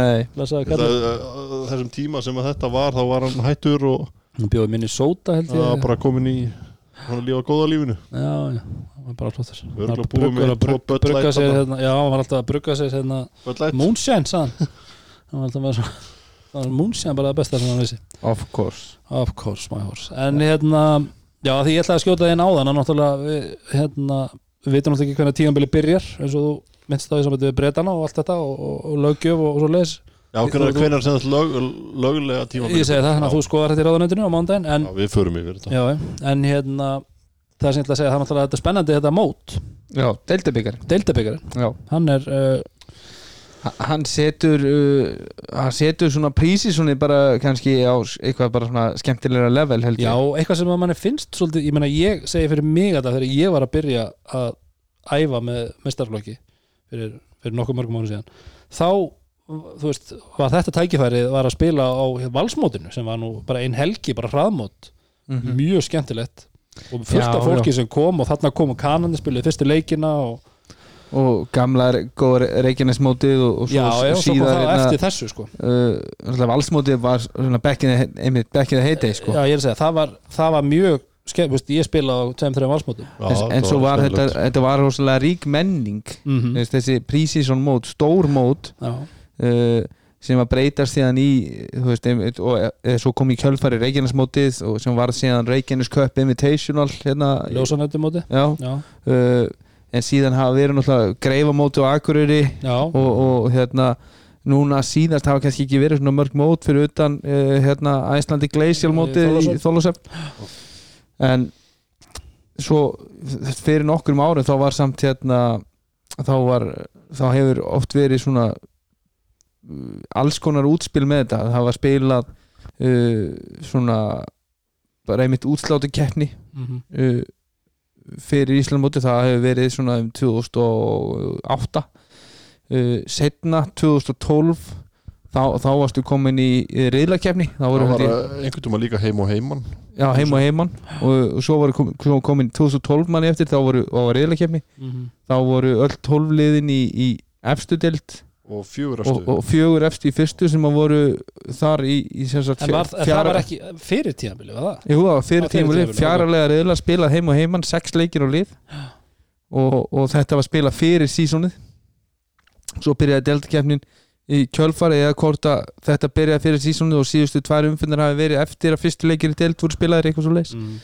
Kallur. þessum tíma sem að þetta var þá var hann hættur og hann bjóði minni sóta held ég. Bara komin í hann að lífa góða lífinu. Já, já, það var bara flottur. Örugglega búið með að tvo Bud brugga sér hérna, já, hann var alltaf að brugga sér hérna, moonshine, sagðan hann. Var alltaf með svo það var moonshine bara það besta sem hann vissi. Of course. Of course, my horse. En hérna, já því ég ætlaði að skjóta þín áðan að náttúrulega við, hérna, við veitum náttúrulega ekki hvernig tímabili byrjar eins og þú minnst það í samvættu við breytana og allt þetta og, og, og löggjöf og, og svo leis Já, hvernig, Þú- sem þetta lög, löglega tíma Ég segi það, þannig að þú skoðar þetta í ráðanöndinu á mándaginn en, Já, við förum yfir þetta. Já, en hérna það sem ég ætla að segja, það er náttúrulega þetta er spennandi þetta mót, Já, deildabikar. Deildabyggari Já, hann er, uh, hann setur uh, hann setur svona prísi svona bara kannski á eitthvað bara svona skemmtilegra level held ég. Já, eitthvað sem að manni finnst svolítið, ég meina ég segi fyrir mig að þegar ég var að byrja að æfa með mestarflokki fyrir, fyrir nokkuð mörgum ára síðan þá, þú veist, var þetta tækifærið var að spila á valsmótinu sem var nú bara ein helgi, bara hraðmót. Mhm. mjög skemmtilegt og fullt Já, af fólki sem kom og þarna kom kanandi spiluði fyrstu leikina og, og gamlar góður Reykjanesmótið og, og svo já, já, síðar það hérna, eftir þessu sko. uh, valsmótið var heyday sko. er að segja, það var, það var mjög skemmt, veist, ég spila á 2-3 valsmótum. Já, en, en svo var þetta, þetta var rosalega rík menning. Mm mm. þessi pre-season mót, stór mót uh, sem var breytast síðan í þú veist, einmitt, og e, svo kom í kjölfari Reykjanesmótið og sem var síðan Reykjanes Cup Invitational hérna, ljósanöndumóti já, já, uh, en síðan hafa verið náttúrulega greifamóti og akureyri og, og hérna núna síðast hafa kannski ekki verið svona mörg mót fyrir utan uh, hérna Æslandi Glacial mótið í Þorlákshöfn. Þólasöfn en svo fyrir nokkrum árum þá var samt hérna þá var þá hefur oft verið svona uh, alls konar útspil með þetta. Það var spilað uh, svona bara einmitt útslátu keppni mhm, uh, fyrir Íslandmóti það hefur verið svona um 2008 uh, setna 2012 þá, þá varstu komin í reyðlakefni þá var einhvern tíma líka heim og heimann já, heim og heimann og, og svo voru kom, svo komin 2012 manni eftir þá var reyðlakefni mhm. þá voru öll 12 liðin í, í efstu deild og fjögur og, og fjögur efstu í fyrstu sem að voru þar í, í sem sagt en var, fjara- það var ekki fyrir tíðanbili, var það? Jú, það var fyrir tímabilið, fjaralega reyðla spilað heim og heimann, sex leikir og lið. Og, og þetta var spilað fyrir sísonið. Svo byrjaði deltakefnin í kjölfari eða hvort að þetta byrjaði fyrir sísónu og síðustu tvær umfindar hafi verið eftir að fyrstu leikir í deild voru spilaðir eitthvað svo leis mm.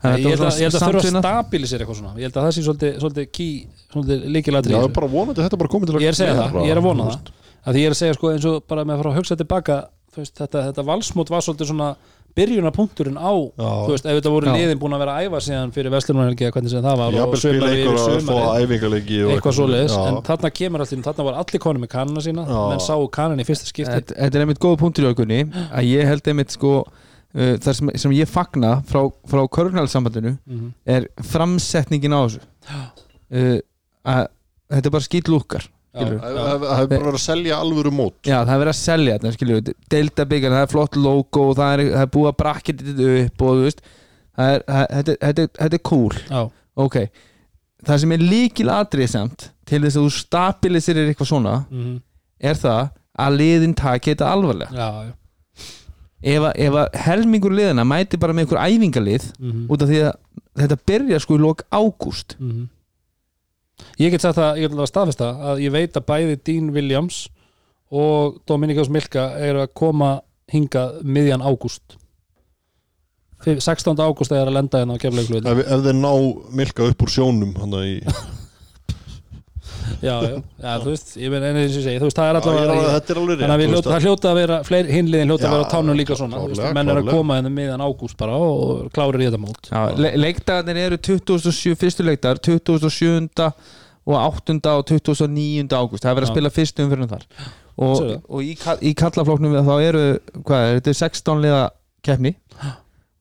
Ég held að, ég held að þurfa að stabilisera eitthvað svona. Ég held að það sé svolítið, svolítið key svolítið Já, líkilatri það er bara vonandi þetta bara komið til að ég er að segja það, ég er að vona það. Því ég er að segja sko eins og bara með að fara að hugsa tilbaka veist, þetta, þetta valsmót var svolítið svona byrjunarpunkturinn á Já. þú veist, ef þetta voru Já. liðin búin að vera að æfa síðan fyrir Vestlunarhelgi eða hvernig sem það var Jafnvel spila ykkur að fá og eitthvað Já. en þarna kemur allir, þarna var allir konum með kannana sína Uh, það sem, sem ég fagna frá, frá körgnælsambandinu Mhm. er framsetningin á þessu uh, að þetta er bara skýt lúkar Já, skilurðu. Það hefur bara verið að selja alvöru mót Já, það er verið að selja þetta, Delta byggar, það er flott logo og það er, það er búið að brakketa þetta upp og veist það er, þetta, þetta, þetta er cool já, ok, það sem er líkil atrið samt til þess að þú stabiliserir eitthvað svona mhm. er það að liðin taki þetta alvarlega já, já. Ef, að- ef að helmingur liðina mæti bara með einhver æfingalið Mhm. út af því að þetta byrja sko í lok ágúst Mhm. ég get sagt það, ég get alveg að staðfesta að ég veit að bæði Dean Williams og Dominikas Milka eru að koma hingað miðjan ágúst 16. ágúst er að lenda hérna á keflauglu ef, þeir ná milka upp úr sjónum hann í já, já, já, þú veist ég meina eins og ég segi, þú veist, það er allavega þannig að hljóta, það hljóta að vera fleiri hinliðin hljóta að vera á tánum líka svona veist, menn eru að koma hérna miðjan ágúst bara og klárir í þetta mót Já, le leikdagarnir eru 27. fyrstu leikdagar 27. og 8. og 29. ágúst það er verið að spila fyrstu umfyrir þar og, og í, ka- í kallafloknum þá eru, hvað er, þetta er 16 liða keppni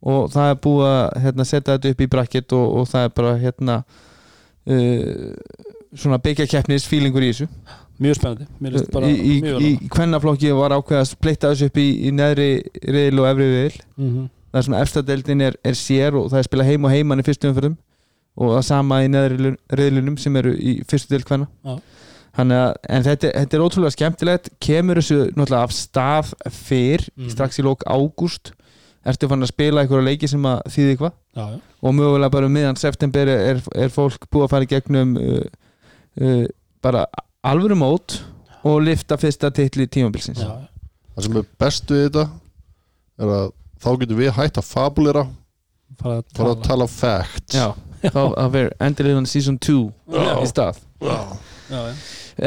og það er búið að hérna, setja þetta upp í bracket og, og það er bara hérna uh, svona byggja keppnis fílingur í þessu? Mjög spennandi, í, í, í kvennaflokki var ákveð að splitta þessu upp í, í neðri riðil og efri riðil. Mm -hmm. það sem efstadeldin er, er sér og það er spila heim og heiman í fyrstu umförðum og það sama í neðri riðlunum sem eru í fyrstu deild hvenna þannig að en þetta, þetta er ótrúlega skemmtilegt. Kemur þessu náttúrulega af stað fyrr Mhm. strax í lók ágúst. Ertu fann að spila einhverja leiki sem að þýði eitthvað? Og mögulega bara um miðan september er, er fólk búið að fara í gegnum uh, uh, bara alvöru mót og lifta fyrsta titli tímabilsins. Já, það sem er best við þetta er að þá getum við hægt að fabulera fara að fara að tala. tala fact Já, þá að vera endurinn season 2 Já. í stað. Já. já, já.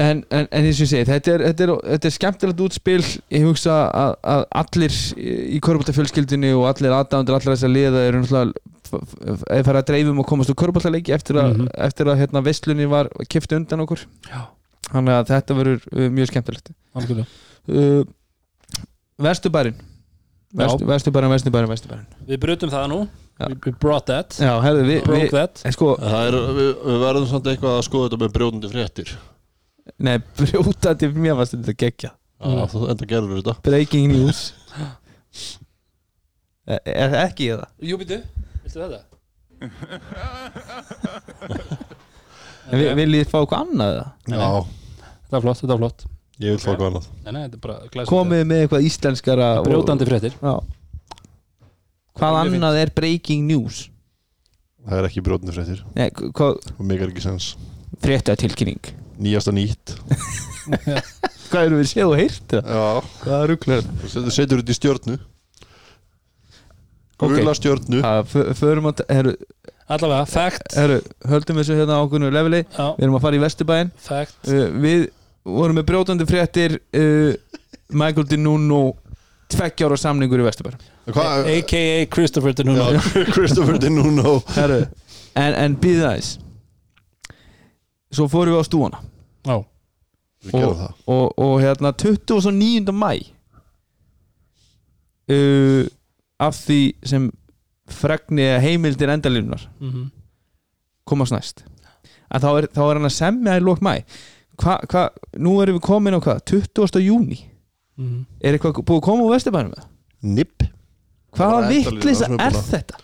en, en, en eins og ég segi, þetta er, þetta er, þetta er skemmtilegt útspil. Ég hugsa að, að allir í körbáltafjölskyldinu og allir aðdæmandur allir þessar liða eru náttúrulega eða fara að dreifum og komast úr körbáltaleiki eftir að, Mhm. eftir að hérna, vestlunni var kipti undan okkur. Já. þannig að þetta verður uh, mjög skemmtilegt. Algjörlega. Uh, Vesturbærin. Vestu, Já. Vesturbærin, Vesturbærin, Vesturbærin. Við brutum það nú. We, brought that. Já, við, Broke við that. sko, Það er, við, við verðum samt eitthvað að skoða þetta með brjóðandi fréttir. Nei, brjótandi mér varst þetta geggja. Já, þú enda gerður þetta. Breaking news. Er það ekki í það? Jú, býtu, viltu þetta? Við viljið fá eitthvað annað eða? Já, Þetta var flott, þetta var flott. Ég vil fá eitthvað annað. Nei, nei, þetta er bara glæsilegt. Komið með eitthvað íslenskara og- Brjótandi fréttir. Já. Hvað Mjög annað er breaking news? Það er ekki brjóðandi fréttir. Nei, hvað og megar ekki sens frétta tilkynning Nýjasta nýtt. Hvað eru við séð og heyrt? Já, Hvað rugglar þú setur þetta í stjörnu. Ok. Gula herru, Allavega, fact höldum þessu hérna ákveðnu leveli. Já, Við erum að fara í Vesturbæinn. Fact uh, Við vorum með brjótandi fréttir uh, Michael DeNuno tveggjára samningur í Vesturbæinn Hvað? A.K.A. Christopher Denuno Já, Christopher Herru, en, en býð aðeins. Svo fórum við á stúana. Já, Við gerum Og- það. og, og hérna 29. mæ uh, af því sem fregni eða heimildir endalínunar mhm. komast næst að þá er, þá er hann að semja í lók mæ hva, hva, nú erum við komin á hvað? 20. júni Mhm. er eitthvað búið að koma úr vesturbænum með Nipp hvaða vittlisa er er þetta?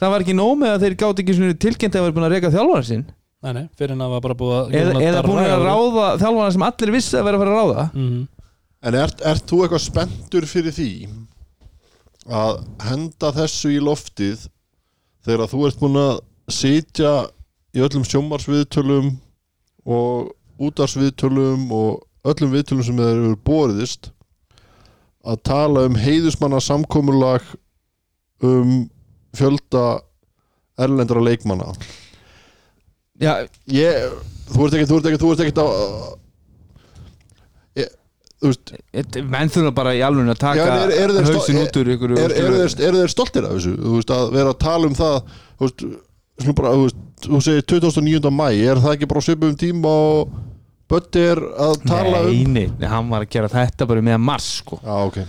Það var ekki nóg með að þeir gátt ekki tilkynnt að það var búin að reyka þjálfara sinn. Nei, nei, fyrir en að var bara búið að eða, eða búin að ráða þjálfara sem allir vissi að vera að fara að ráða? Mhm. En ert, ert þú eitthvað spenntur fyrir því að henda þessu í loftið þegar þú ert búin að sitja í öllum sjómarsviðtölum og útarsviðtölum og öllum viðtölum sem þeir eru boriðist að tala um heiðusmanna samkomulag um fjölda erlendra leikmanna. Já, ég, þú ert ekki þú ert ekki, þú ert ekki að ég, þú veist et- menn þurfa bara í alveg að taka Já, er- sto- hausin út úr ykkur er, eru, þeir, stoltir af þessu? Veist, að vera að tala um það þú veist, bara, þú veist, þú segir 29. mæ, er það ekki bara á svipum tíma og Bötti er að tala Nei, um nei, nei, hann var að gera þetta bara með mars sko. Já, ok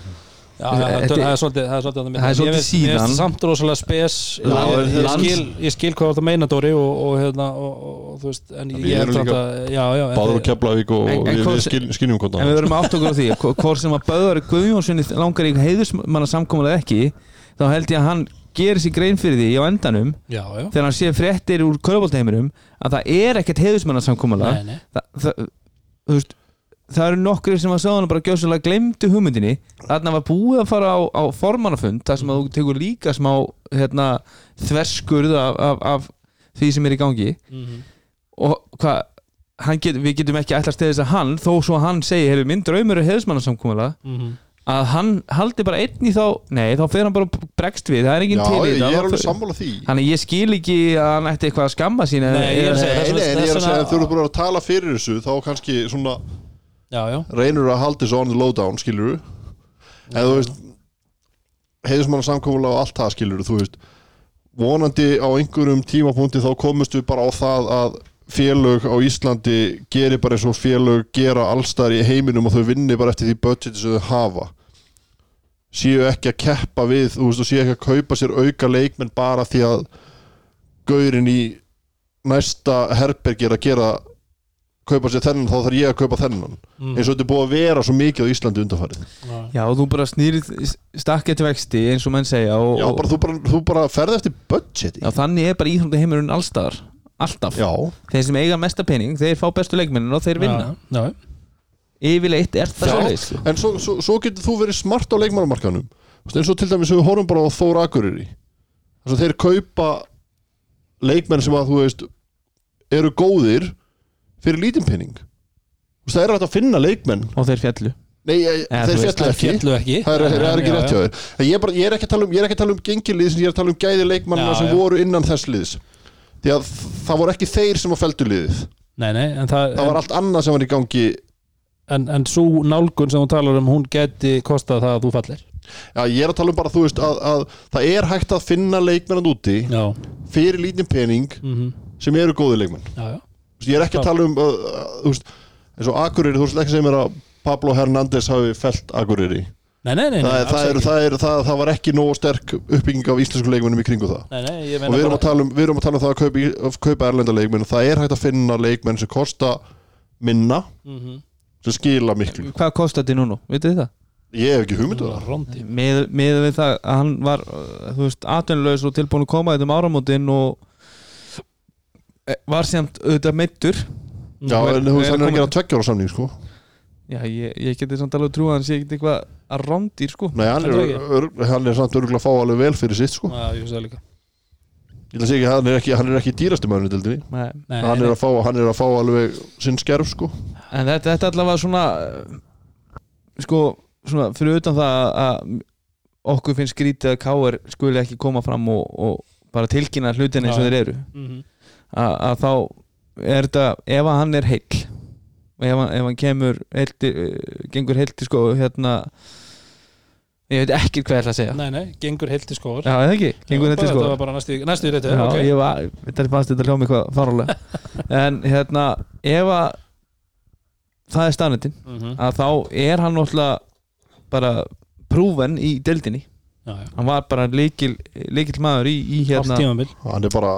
það, Þetta- er svolítið það er svolítið, Það er svolítið síðan. Ég veist samt rosalega spes. Ég, skil, ég skil hvað það meina Dóri og, og, hérna, og, og, og þú veist en ég já, en Báður og Keflavík og skiljum hvort En við verðum átt okkur á því hvo- Hvort sem að Böðari Guðjónssoni langar í heiðusmanna samkomulega ekki þá held ég að hann gerir sér grein fyrir því á endanum já, já, þegar hann sé fréttir úr köruboltaheiminum að það er ekkert heiðusmanna það, þú veist, það eru nokkrir sem að sáðan bara gjóðslega glemdu hugmyndinni. Þarna var búið að fara á, á formannafund þar sem að þú tekur líka smá hérna, þverskurð af, af, af því sem er í gangi. Mhm. og hvað hann get, við getum ekki ætlast til þess að hann þó svo að hann segi, hefur minn draumur er heiðusmannasamkomulega Mhm. að hann haldi bara einn í þá nei, þá fer hann bara og bregst við, það er enginn Já, til í er því. Þannig að ég skil ekki að hann ætti eitthvað að skamma sín Nei, ég er að segja- er að að þú eru búin að tala fyrir þessu þá kannski svona reynur að halda þessu on the lowdown skilur en þú veist heiðismann samkomulega og allt það skilur þú veist. Vonandi á einhverjum tímapunkti þá komumst við bara á það að félög á Íslandi gerir bara eins og félög gera allstar í heiminum og þau vinni bara eftir því budgeti sem þau hafa. Séu ekki að keppa við þú veist og séu ekki að kaupa sér auka leikmenn bara því að gaurin í næsta herberg er að gera kaupa sér þennan þá þarf ég að kaupa þennan. Mhm. eins og þetta er búið að vera svo mikið á Íslandi undanfarið. Já. Þú bara snýrið stakkið til vexti eins og menn segja og, Já, bara, þú, bara, þú bara ferð eftir budgeti. Já, þannig er bara íþrótta heimurinn allstaðar Alltaf. Já, Þeir sem eiga mesta pening, þeir fá bestu leikmennin og þeir vinna. Já, já. Yfirleitt er það sko. en svo, svo, svo getur þú verið smart á leikmannamarkanum eins og til dæmis við horfum bara á Þór Akureyri. Þeir kaupa leikmenn sem að þú veist eru góðir fyrir lítinn penning það er hægt að finna leikmenn. Og þeir fjallu Nei, Eða, þeir fjallu ekki. fjallu ekki. Það er, það er ekki rétt já. hjá þér. Ég, ég, er ekki að tala um, um gengilið sem ég er að tala um gæði leikmannina sem já. voru innan þess liðs. Því að það voru ekki þeir sem að feldu liðið. Nei, nei, en það, það var allt annað sem var í gangi. En, en svo nálgun sem hún talar um hún geti kostað það að þú fallir? Já, ég er að tala um bara, þú veist, að, að það er hægt að finna leikmennan úti Já, fyrir lítinn pening mhm, sem eru góði leikmenn. Já, já Ég er ekki að tala um, uh, uh, þú veist, eins og Akureyri, þú veist ekki sem er að Pablo Hernández hafi felt Akureyri. Nei, nei, nei, nei, það, er, það, er, það, er, það, það var ekki nógu sterk uppbygging af íslensku leikmennum í kringu það. Nei, nei, ég og við erum, bara að tala um, við erum að tala um það að kaupa, í- kaupa erlenda leikmenn og það er hægt að finna leikmenn sem kosta minna Mhm. sem skila miklu. Hvað kostar þetta núna, vitið þið það? ég hef ekki hugmyndu það. Rondi. Með, með við það að hann var uh, þú veist, atvinnulegs og tilbúin að koma þetta um áramótin og var semt auðvitað meittur Já, Og er- en þú veist, er hann er að að tveggja ára samning sko. Já, ég, ég geti samt alveg trú að hann sé ekkert eitthvað að rándýr sko Nei, hann er, ör, hann er samt örgulega að fá alveg vel fyrir sitt sko. Já, ég finnst það líka Ég ætla að segja ekki, hann er ekki, hann er ekki dýrasti maður í dildinni Nei. Nei, hann, er að fá, hann er að fá alveg sinn skerf sko. En þetta, þetta allavega svona uh, sko, svona fyrir utan það að- að okkur finnst skrítið að Káir skuli ekki koma fram og, og bara tilkynna hlutin eins og Já. þeir eru Mhm. að, að þá er þetta ef að hann er heill og ef ef hann kemur heilti, uh, gengur heilti sko hérna ég veit ekki hvað ég ætla að segja. Nei, nei, gengur heilt í skór. Já, eða ekki, gengur heilti sko Það var bara næstu, næstu í reytu Já, ok. ég var, þetta fannst þetta hljóma eitthvað farulega en hérna, ef að það er staðnendin Mhm. að þá er hann náttúrulega bara prúven í deildinni Já, já. Hann var bara líkil, líkil maður í, í hérna tímabil. Hann er bara,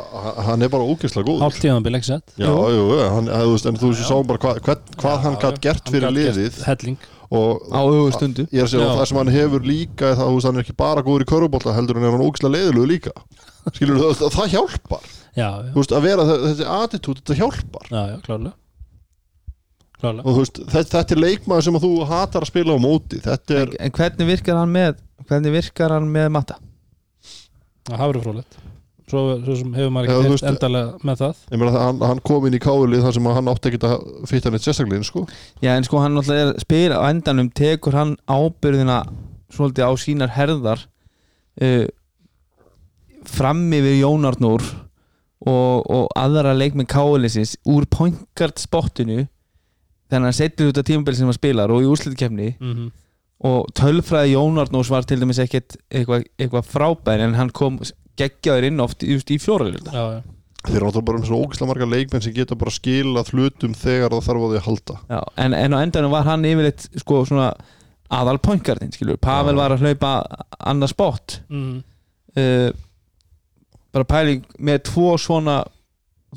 hann er bara ógeðslega góð Hálft tímabil, ekki sett Já, jú, jú, hann, þú veist, en þú sá bara hvað, hvað Já, hann gætt gert fyrir liðið og á auðvöðu stundu. Ég að segja, Já. og það sem hann hefur líka er það, veist, hann er ekki bara góður í körubólta heldur en er hann ógeðslega leiðilegu líka. Skilur það, það hjálpar. Já, já, þú veist, að vera þe- þessi attitút, þetta hjálpar. Já, já, Klárlega og þú veist, þetta, þetta er leikmaður sem að þú hatar að spila á móti. Þetta er, en, en hvernig virkar hann með hvernig virkar hann með matta? Það verið frólægt svo, svo sem hefur maður ekki veist- endalega með það. Ég meina það hann, hann kom inn í káulið þar sem að hann átti ekkert að fitta neitt sérstaklega inn, sko. Já, en sko hann náttúrulega er spyr á endanum tekur hann ábyrðina svolítið á sínar herðar uh, frammi við Jónarnur og, og aðra leikminn kálisins úr pointgard spottinu þannig að hann setur út að tímabili sem hann spilar og í úrslitkefni mm -hmm. og tölfræði Jónarnús var til dæmis ekkert eitthvað eitthva frábær en hann kom geggjaður inn oft just í fjóraðilda já, já. þeir eru náttúrulega bara með svona ógislega marga leikmenn sem geta bara skilað hlutum þegar það þarf á því að halda en, en á endanum var hann yfirleitt sko svona aðal pointgardin skilur, Pavel Já. var að hlaupa annað spott Mm uh, bara pæling með tvo svona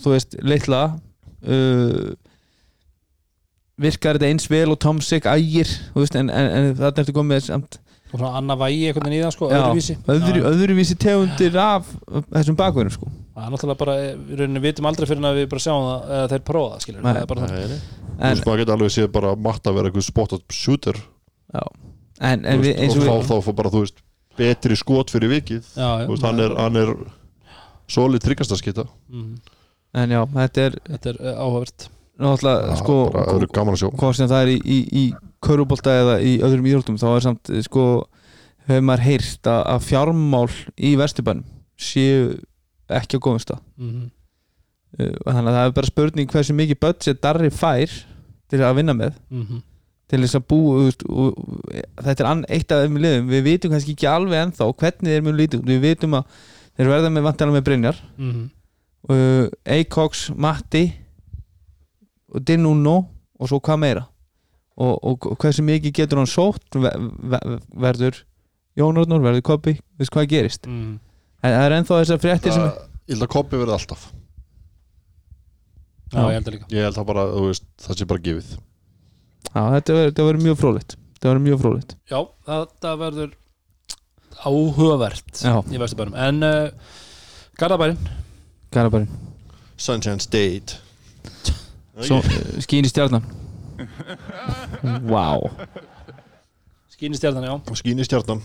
þú veist, litla uh, virkar þetta eins vel og Tomsik ægir, en, en, en þetta ertu komið samt og svona annað vægi einhvern veginn í það sko, öðruvísi. öðru, öðruvísi tegundir af þessum bakverðum sko. Það er náttúrulega bara, við rauninni vitum aldrei fyrir að við bara sjáum það, eða þeir prófa það skilur Nei. það er bara það en, veist, maður geta alveg séð bara matta vera eitthvað spottat shooter. Já, en, en þú við, veist, eins og og fá við þá fá bara, þú veist, betri skot fyrir vikið. Já, já, veist, hann er, hann er solid tryggastaskita Mhm. en já, þetta er þetta er uh, áhugavert náttúrulega sko hvað sem það er í, í, í körubólta eða í öðrum íþróttum þá er samt eh, sko hefur maður heyrt að, að fjármál í vesturbænum séu ekki á góðum stað mm -hmm. uh, þannig að það er bara spurning hversu mikið budget Darri fær til að vinna með Mhm. til þess að bú og, og, þetta er eitt af þeim liðum við vitum kannski ekki alveg ennþá hvernig þeir mjög lítið við vitum að þeir verða með vantilega með Brynjar Mhm. uh, Eikoks, Matti Dinuno og svo hvað meira? Og, og, og hversu mikið getur hann sótt? Ver, ver, verður Jónarnur, verður Kopi veist hvað gerist? Mhm. en það er ennþá þessar fréttir sem Ég held að koppi verði alltaf. Já, ég held að líka. Ég held að bara, þú veist, það sé bara gefið. Já, þetta verður- þetta verður mjög frólitt þetta verður mjög frólitt já, þetta verður áhugavert Já. í vesturbænum. En uh, Garðabærin Garabærin, Sunshine State skín í stjarnan. Wow skín í stjarnan, já. Skín í stjarnan.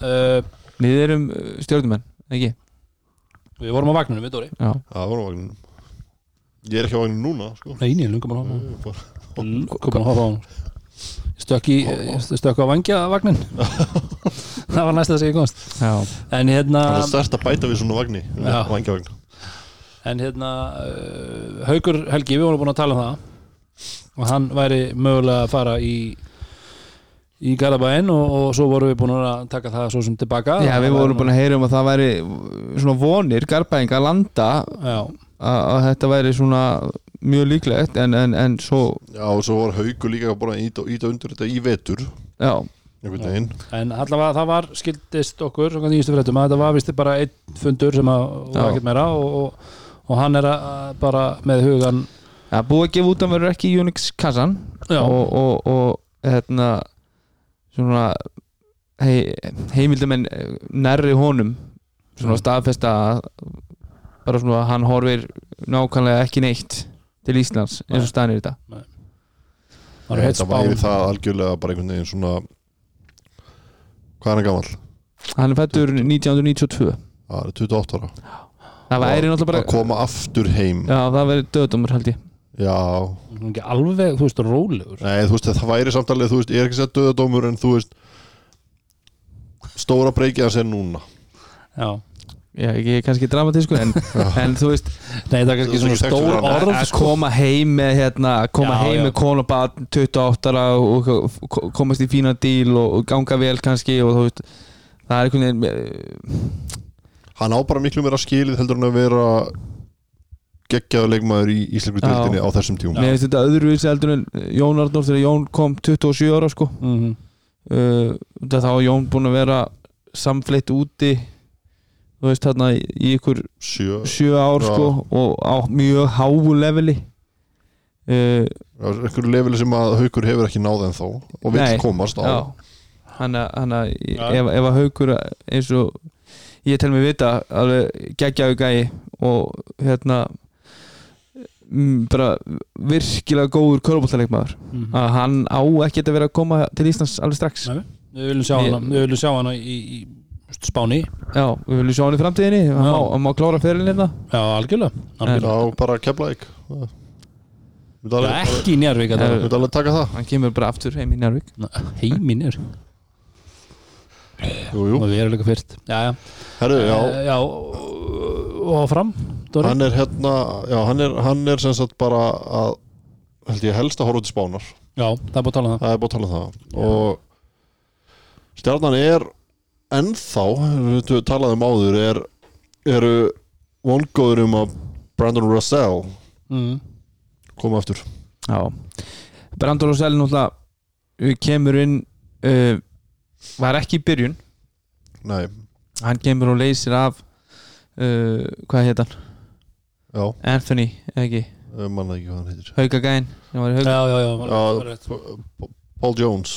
Uh, við erum uh, stjórnumenn, ekki? við vorum á vagnunum, við Dóri. Já, Það var á vagninum. Ég er ekki á vagninu núna, sko. Nei, ég er að að hafa á hann. Ég stökk í, ég stökk á vangja vagnin það var næsta sem ég komst. Já, en hérna Það er stærst að bæta við svona vagni. Vangjavagn en hérna uh, Haukur Helgi, við vorum búin að tala um það. Og hann væri mögulega að fara í í Garabæin og, og svo vorum við búin að taka það svo sem tilbaka já við vorum búin að heyra um að það væri svona vonir, Garabæringa landa já, að, að þetta væri svona mjög líklegt en, en, en svo Já, og svo var Haukur líka bara að íta, íta undir þetta í vetur. Já, en allavega það var skildist okkur, svona nýjustu fréttum að þetta var vist bara einn fundur sem að var ekkert meira og, og, og hann er að, bara með hugan ja, búið að gefa út að verður ekki Unix kassan. Já, og, og, og hérna svona hei, heimildamenn eh, nærri honum. Svona Mm. staðfesta að bara svona að hann horfir nákvæmlega ekki neitt til Íslands eins og staðan er þetta var heitt Þetta væri það algjörlega bara einhvern veginn svona Hvað er hann gamall? hann er fættur 1992 Það er 28 ára það væri náttúrulega Að bara koma aftur heim. Já það væri döðdómur held ég. Já, ekki alveg, þú veist, rólegur. Nei þú veist það væri samtalið Þú veist, ég er ekki að segja döðadómur en þú veist Stóra breykið hans er núna. Já, já ekki kannski dramatísku en, en þú veist nei það er kannski svona stór orð að sko. koma heim með hérna, koma Já, heim já. með konabatn 28 ára og og komast í fína díl og, og ganga vel kannski og þú veist það er einhvern veginn eh, Hann á bara miklu meira skilið heldur en að vera geggjaður leikmaður í Ísleikur dildinni á þessum tíum mér finnst þetta öðruvísi heldur en Jón Arnór þegar Jón kom 27 ára sko. Mhm. uh, það þá var Jón búinn að vera samfleitt úti þú veist þarna í ykkur Sjö. sjö ár Já. sko og á mjög háu leveli. Uh, einhverju leveli sem að Haukur hefur ekki náð en þá og vill Nei. komast á. Já. Hann að, hann ef, að haukur eins og ég tel mig vita alveg geggjaðu gæi og hérna mm, bara virkilega góður körfbóltaleikmaður Mhm. að hann á ekkert að vera að koma til Íslands alveg strax. Nei. við viljum sjá hana við viljum sjá hana í, í Spáni. Já, við viljum sjá hann í framtíðinni. Hann má, hann má klára ferilin hérna. Já, algjörlega, algjörlega. Já, bara Já, alveg, Ekki í Njárvík Hann kemur bara aftur heim í Njárvík tala Heimin er Jú, jú. Og við erum líka fyrst. Já, já, Herru, já, Eh, já Og áfram Dóri? Hann er hérna Já, hann er, hann er sem sagt bara að held ég helst að horfa til spánar. Já, það er búið að tala um það. Það er búið að tala um það. Og stjarnan er ennþá, við talaðum áður er, eru vongóður um að Brandon Russell mm. koma aftur. Já. Brandur og Selin náttúrulega kemur inn uh, var ekki í byrjun. Nei, hann kemur og leysir af uh, hvað heit hann? já, Anthony, ekki? Ég manna ekki hvað hann heitir. Hauka Gæn sem var í Hauka. Já, já, já, Já, var rétt. P- Paul Jones.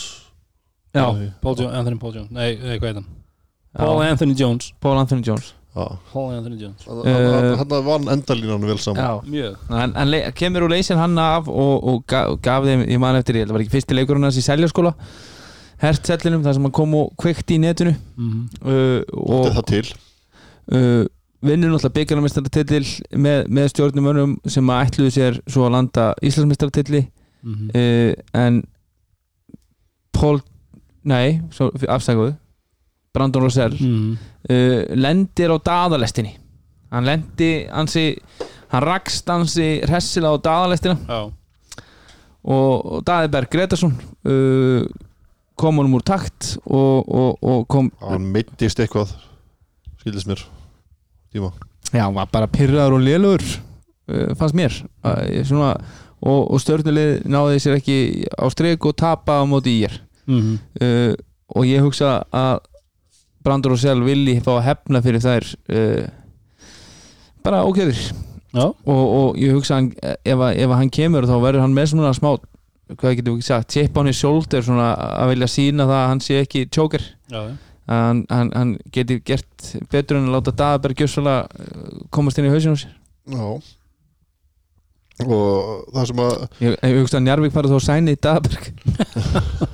Já, Paul Jo- Anthony Paul Jones. Nei, nei, hvað heit hann? Já. Paul Anthony Jones. Paul Anthony Jones. Já. Paul Anthony Jones. Hann Eh, hann- hann vann endalínan vel saman. Já, Mjög. Hann, hann le- kemur og leysir hann af og, og gaf, gaf þeim, ég man eftir ég held að það var ekki fyrsti leikurinn hans í seljaskóla hertsellinum, þar sem hann kom og kveikti í netinu. Mm uh, Þetta er og það til? Uh, vinnur náttúrulega byggjarnamestaratitil með, með stjórnumönum sem að ætluðu sér svo að landa Íslandsmestaratitilli -hmm. uh, en Pól nei, svo, afsækuðu Brandon Rosell. Mm. uh, lendir á daðalestinni. Hann lendi ansi, hann rakst ansi hressilega á daðalestina. Já. Og, og Daðiberg Gretarsson uh, kom honum úr takt og, og, og kom Hann mittist eitthvað skildist mér tíma. Já, hann var bara pyrraður og lélugur uh, fannst mér. Ég svona, og, og stjórnulið náði sér ekki á streik og tapa á móti í ég mm. uh, og ég hugsa að Brandur og Sel vilji fá að hefna fyrir þær uh, bara ókjöður og, og ég hugsa að ef, að- ef að hann kemur þá verður hann með svona smá hvað getum við ekki sagt, on his shoulder svona að vilja sína það að hann sé ekki að hann, hann, hann geti gert betur en að láta Daðberg gjössalega komast inn í hausinu sér. Já. Og það sem að ég, ég hugsa að Njarvík farið þá sæni í Daðberg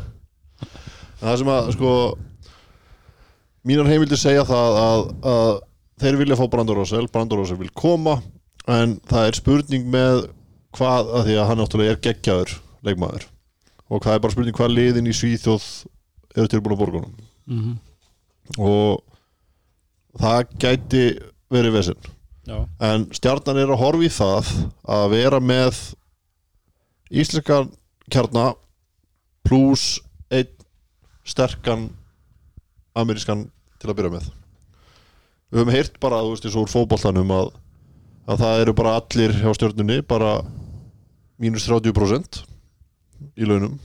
það sem að sko mínar heimildir segja það að, að þeir vilja fá Brandur Rosell Brandur Rosell vil koma en það er spurning með hvað að því að hann náttúrulega er geggjaður leikmaður. Og hvað er bara spurning hvað liðin í Svíþjóð eru tilbúin að borgunum mm og það gæti verið vesinn en stjarnan er að horfa í það að vera með íslenskan kjarna pluss einn sterkan amerískan til að byrja með. Við höfum heyrt bara þú veist eins og úr fótboltanum að, að það eru bara allir hjá stjörnunni bara mínus 30% í launum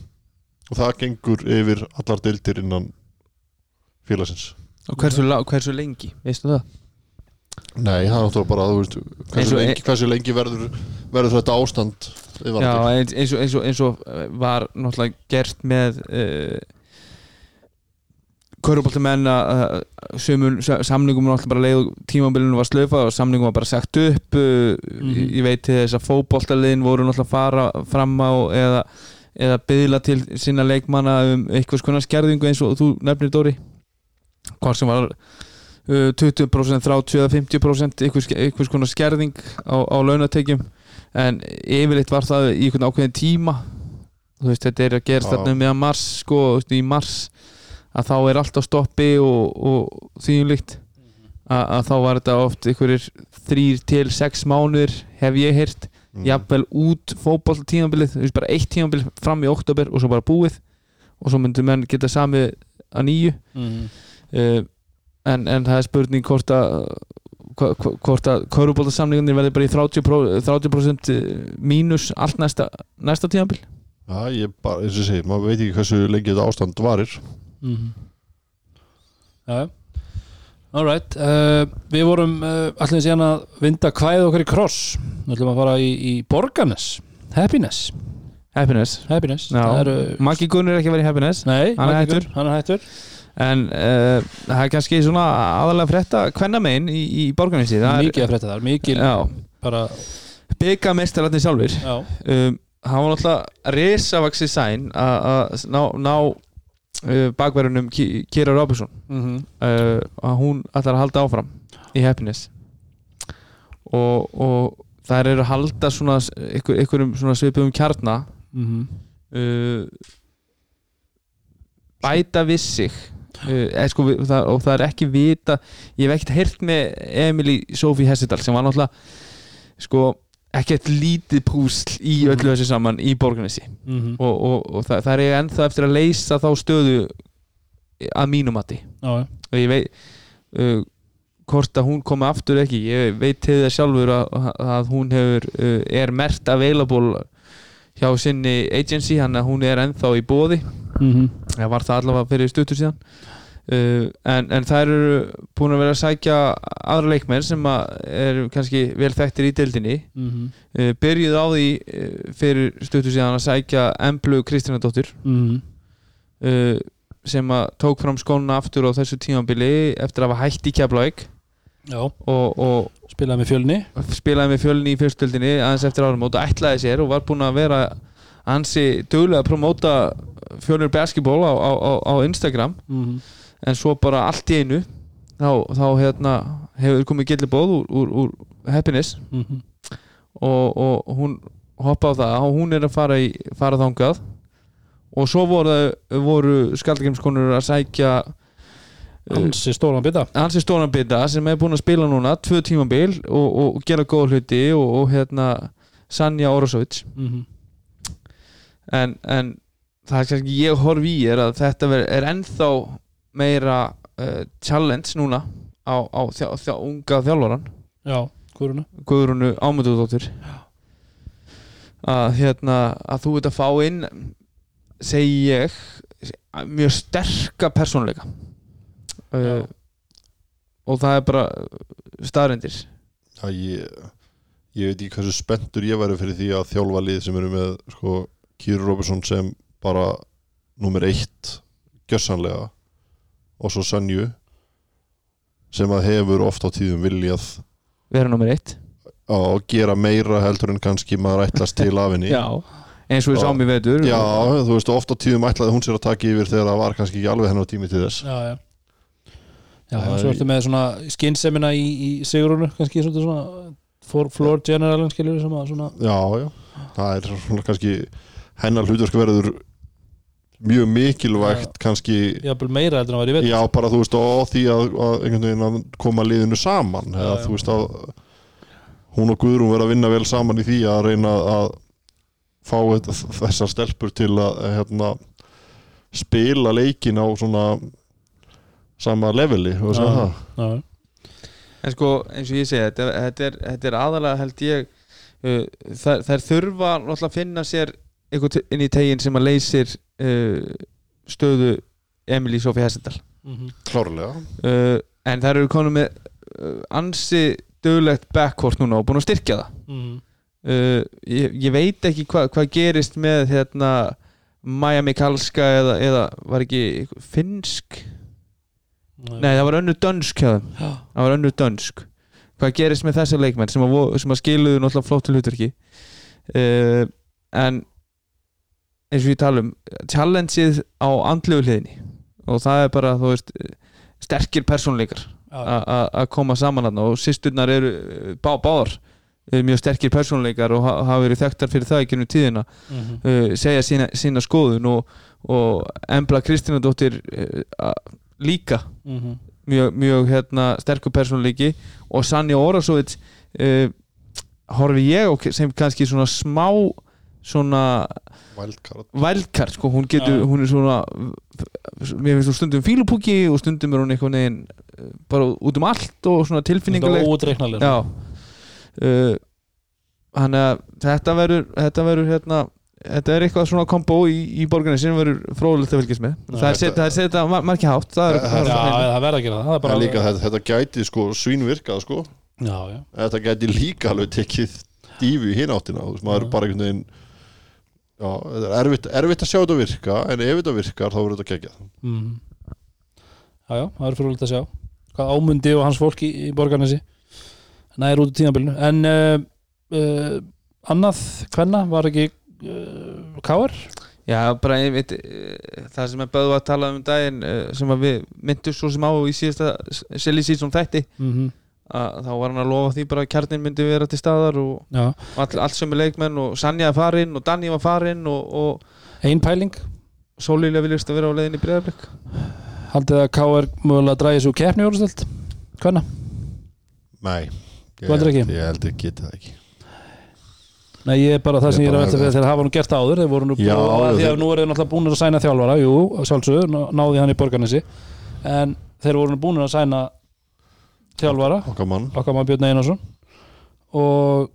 og það gengur yfir allar deildir innan félagsins og hversu, hversu lengi, veistu það? Nei, það er náttúrulega bara þú veist, Eins hversu, og- lengi, hversu lengi verður, verður þetta ástand Já, eins, eins, og, eins, og, eins og uh, var náttúrulega gert með uh, Köruboltamenn að uh, sömun, samningum var náttúrulega bara leið og tímabilinu var slöfað og samningum var bara sagt upp uh, Mhm. ég, ég veit til þess að fótboltaliðin voru náttúrulega að fara fram á eða, eða byðla til sinna leikmanna um eitthvað skona skerðingu eins og þú nefnir Dóri? Hvort sem var uh, 20%, 30 eða 50% einhvers, einhvers konar skerðing á, á launatekjum. En yfirleitt var það í einhvern ákveðin tíma. Þú veist, þetta er að gerast Já. þarna meðan mars, sko, í mars að þá er allt á stoppi og, og því um líkt. Að, að þá var þetta oft einhverjir þrýr til sex mánuðir hef ég heyrt, Mm. jafnvel út fótbolltímabilið, þú veist, bara eitt tímabilið fram í oktober og svo bara búið. Og svo myndu menn geta samið að nýju. Mm. uh, en, en það er spurning hvort að hvort að körubóltasamningunir verði bara í 30%, pró- 30 mínus allt næsta, næsta tímabil. Já, ég bara, eins og segi, maður veit ekki hversu lengi þetta ástand varir. Mm Já Alright uh, Við vorum uh, allir síðan að vinda kvæð okkar í kross. Við ætlum að fara í, í Borganes Happiness. Happiness. Happiness. Já. Eru Maggi Gunn er ekki vera í Happiness. Nei, Hann er. Gunn, Hann er hættur. En uh, það er kannski svona aðalega frétta kvennamein í, í borganessi Mikið að frétta þar Mikið bara byggamestararnir sjálfur Já. Um, hann var náttúrulega risavaksi sæn að ná, ná bakverðunum Kira Robinson Mhm. uh, að hún ætlar að halda áfram í Happiness og, og þær eru að halda svona svona svipum kjarna Mhm. uh, bæta við sig uh, eða, sko, við- það, og það er ekki vita ég hef ekkert heyrt með Emily Sophie Hessedal sem var náttúrulega sko ekkert lítið púsl í öllu þessu saman í borganessi Mhm. og, og, og það, það er ennþá eftir að leysa þá stöðu að mínum mati Já, já. og ég veit uh, hvort að hún komi aftur ekki ég veit til það sjálfur að, að hún hefur, uh, er mert available hjá sinni agency hann að hún er ennþá í bóði Mhm. það var það allavega fyrir stuttur síðan uh, en, en þær eru búin að vera að sækja aðra leikmenn sem að eru kannski vel þekktir í deildinni Mhm. uh, byrjuð á því uh, fyrir stuttur síðan að sækja Emblu Kristjánadóttir Mhm. uh, sem að tók fram skónuna aftur á þessu tímambili eftir að hafa hætt í Keflavík og, og spilaði með fjölni spilaði með fjölni í fyrstöldinni aðeins eftir árum og ætlaði sér og var búinn að vera ansi duglega að promóta fjölnir basketball á, á, á, á Instagram Mhm. En svo bara allt í einu þá, þá hérna, hefur komið gillibóð úr, úr, úr happiness Mhm. og, og hún hoppa á það og hún er að fara, í, fara þangað og svo voru, voru skaldakemskonur að sækja Hansi stóran bita hans er stóran bita sem er búinn að spila núna tvö tímabil og, og gera góð hluti og, og hérna Sanja Orosovits Mhm. en, en það er kannski ég horfi í er að þetta er ennþá meira uh, challenge núna á, á þjá, þjá, unga þjálfaran Já, hverjuna Guðrunu Ámundudóttur að hérna að þú veit að fá inn segi ég mjög sterka persónuleika. Uh, og það er bara staðrendir Já, ég, ég veit ekki hversu spenntur ég væri fyrir því að þjálfa lið sem eru með sko, Kýri Robertson sem bara nummer eitt gjössanlega og svo Sanju sem að hefur oft á tíðum viljað vera nummer eitt. að gera meira heldur en kannski maður ætlast til af henni. Já, eins og við sáum í vetur. Já, þú veist, oft á tíðum ætlaði hún sér að taka yfir þegar það var kannski ekki alveg hennar tími til þess. Já, já. Já, Já, svo ertu með svona skinsemina í, í Sigrunu kannski svolítið svona for, floor generalin skilur sem að svona Já, já, það er svona kannski hennar hlutverk verður mjög mikilvægt kannski jafnvel meira heldur en að vera í veit Já, bara þú veist, og því að, að að koma liðinu saman eða já. þú veist að hún og Guðrún verða að vinna vel saman í því að reyna að fá þessar stelpur til að hérna, spila leikin á svona sama leveli Já, En sko, eins og ég segi, þetta, þetta, er, þetta er aðalega held ég uh, þær, þær þurfa að finna sér til- inn í tegin sem að leysir uh, stöðu Emily Sofía Hessedal Mhm. klárlega. Uh, en þær eru konum með uh, ansi dögulegt backcourt núna og búin að styrkja það. Mhm. uh, ég, ég veit ekki hvað hva gerist með hérna Maja Mikalska eða, eða var ekki eitthvað finnsk nei það var önnur dönsk það var önnur dönsk. Hvað gerist með þessa leikmenn sem að, að skiluðu náttúrulega flottu hlutverki? Uh, en eins og ég tala um challengeið á andlegu hliðinni og það er bara þú veist sterkir a- að koma saman hann og sýsturnar eru eh, bá, báðar eru mjög sterkir persónleikar og ha- hafa verið þekktar fyrir það í gennum tíðina Mhm. uh, segja sína, sína skoðun og, og Embla Kristínadóttir uh, líka Mhm. mjög, mjög hérna, sterkur persónuleiki og Sanja Orasovits uh, horfi ég á sem kannski svona smá svona vælkart sko, hún getur, hún er svona mér finnst þú stundum fílupúki og stundum er hún eitthvað neginn bara út um allt og svona tilfinninguleg uh, þannig að þetta verður þetta verður hérna þetta er eitthvað svona kombo í, í borgarni sem verður fróðulegt að fylgjast með. Það er set- það er setja margir hátt það er, Það- það Já, er, það verða að gera það, það er líka þetta, þetta gæti sko svínvirkað sko. Já, já. Þetta gæti líka alveg tekið dífu í hináttina maður er bara einhvern veginn já, þetta er erfitt, erfitt að sjá þetta virka en ef þetta virkar þá verður þetta geggjað Mhm. Já, já, það er fyrirlega að sjá hvað ámundi og hans fólk í, í borgarnesi nær út í tímabilinu en uh, uh, annað hvenna var ekki uh, Káar? Já, bara ég veit eh, það sem er böðu að tala um daginn eh, sem að við myndum svo sem á í síðasta silly season þætti mm að þá var hann að lofa því bara að kjarnin myndi vera til staðar og all, allt sem er leikmenn og Sanja er farinn og Danni var farinn og, og ein pæling. Sólíla viljast að vera á leiðinni í breyðarblik Haldið að KR mögulega dræði svo keppni orðstöld Hvenna? Nei. Heldur ekki? Ég held ekki geti það ekki. Nei, ég er bara það Ég sem ég er að velta fyrir þegar hafa nú gert áður þeir voru nú Já, búin að því þeir- að nú er þeir náttúrulega búin að sæna þjálfara jú, sjálfsögur, ná- náði hann í borgarnesi. En þeir voru nú búin að sæna þjálfara, Okkar mann maður Björn Einarsson og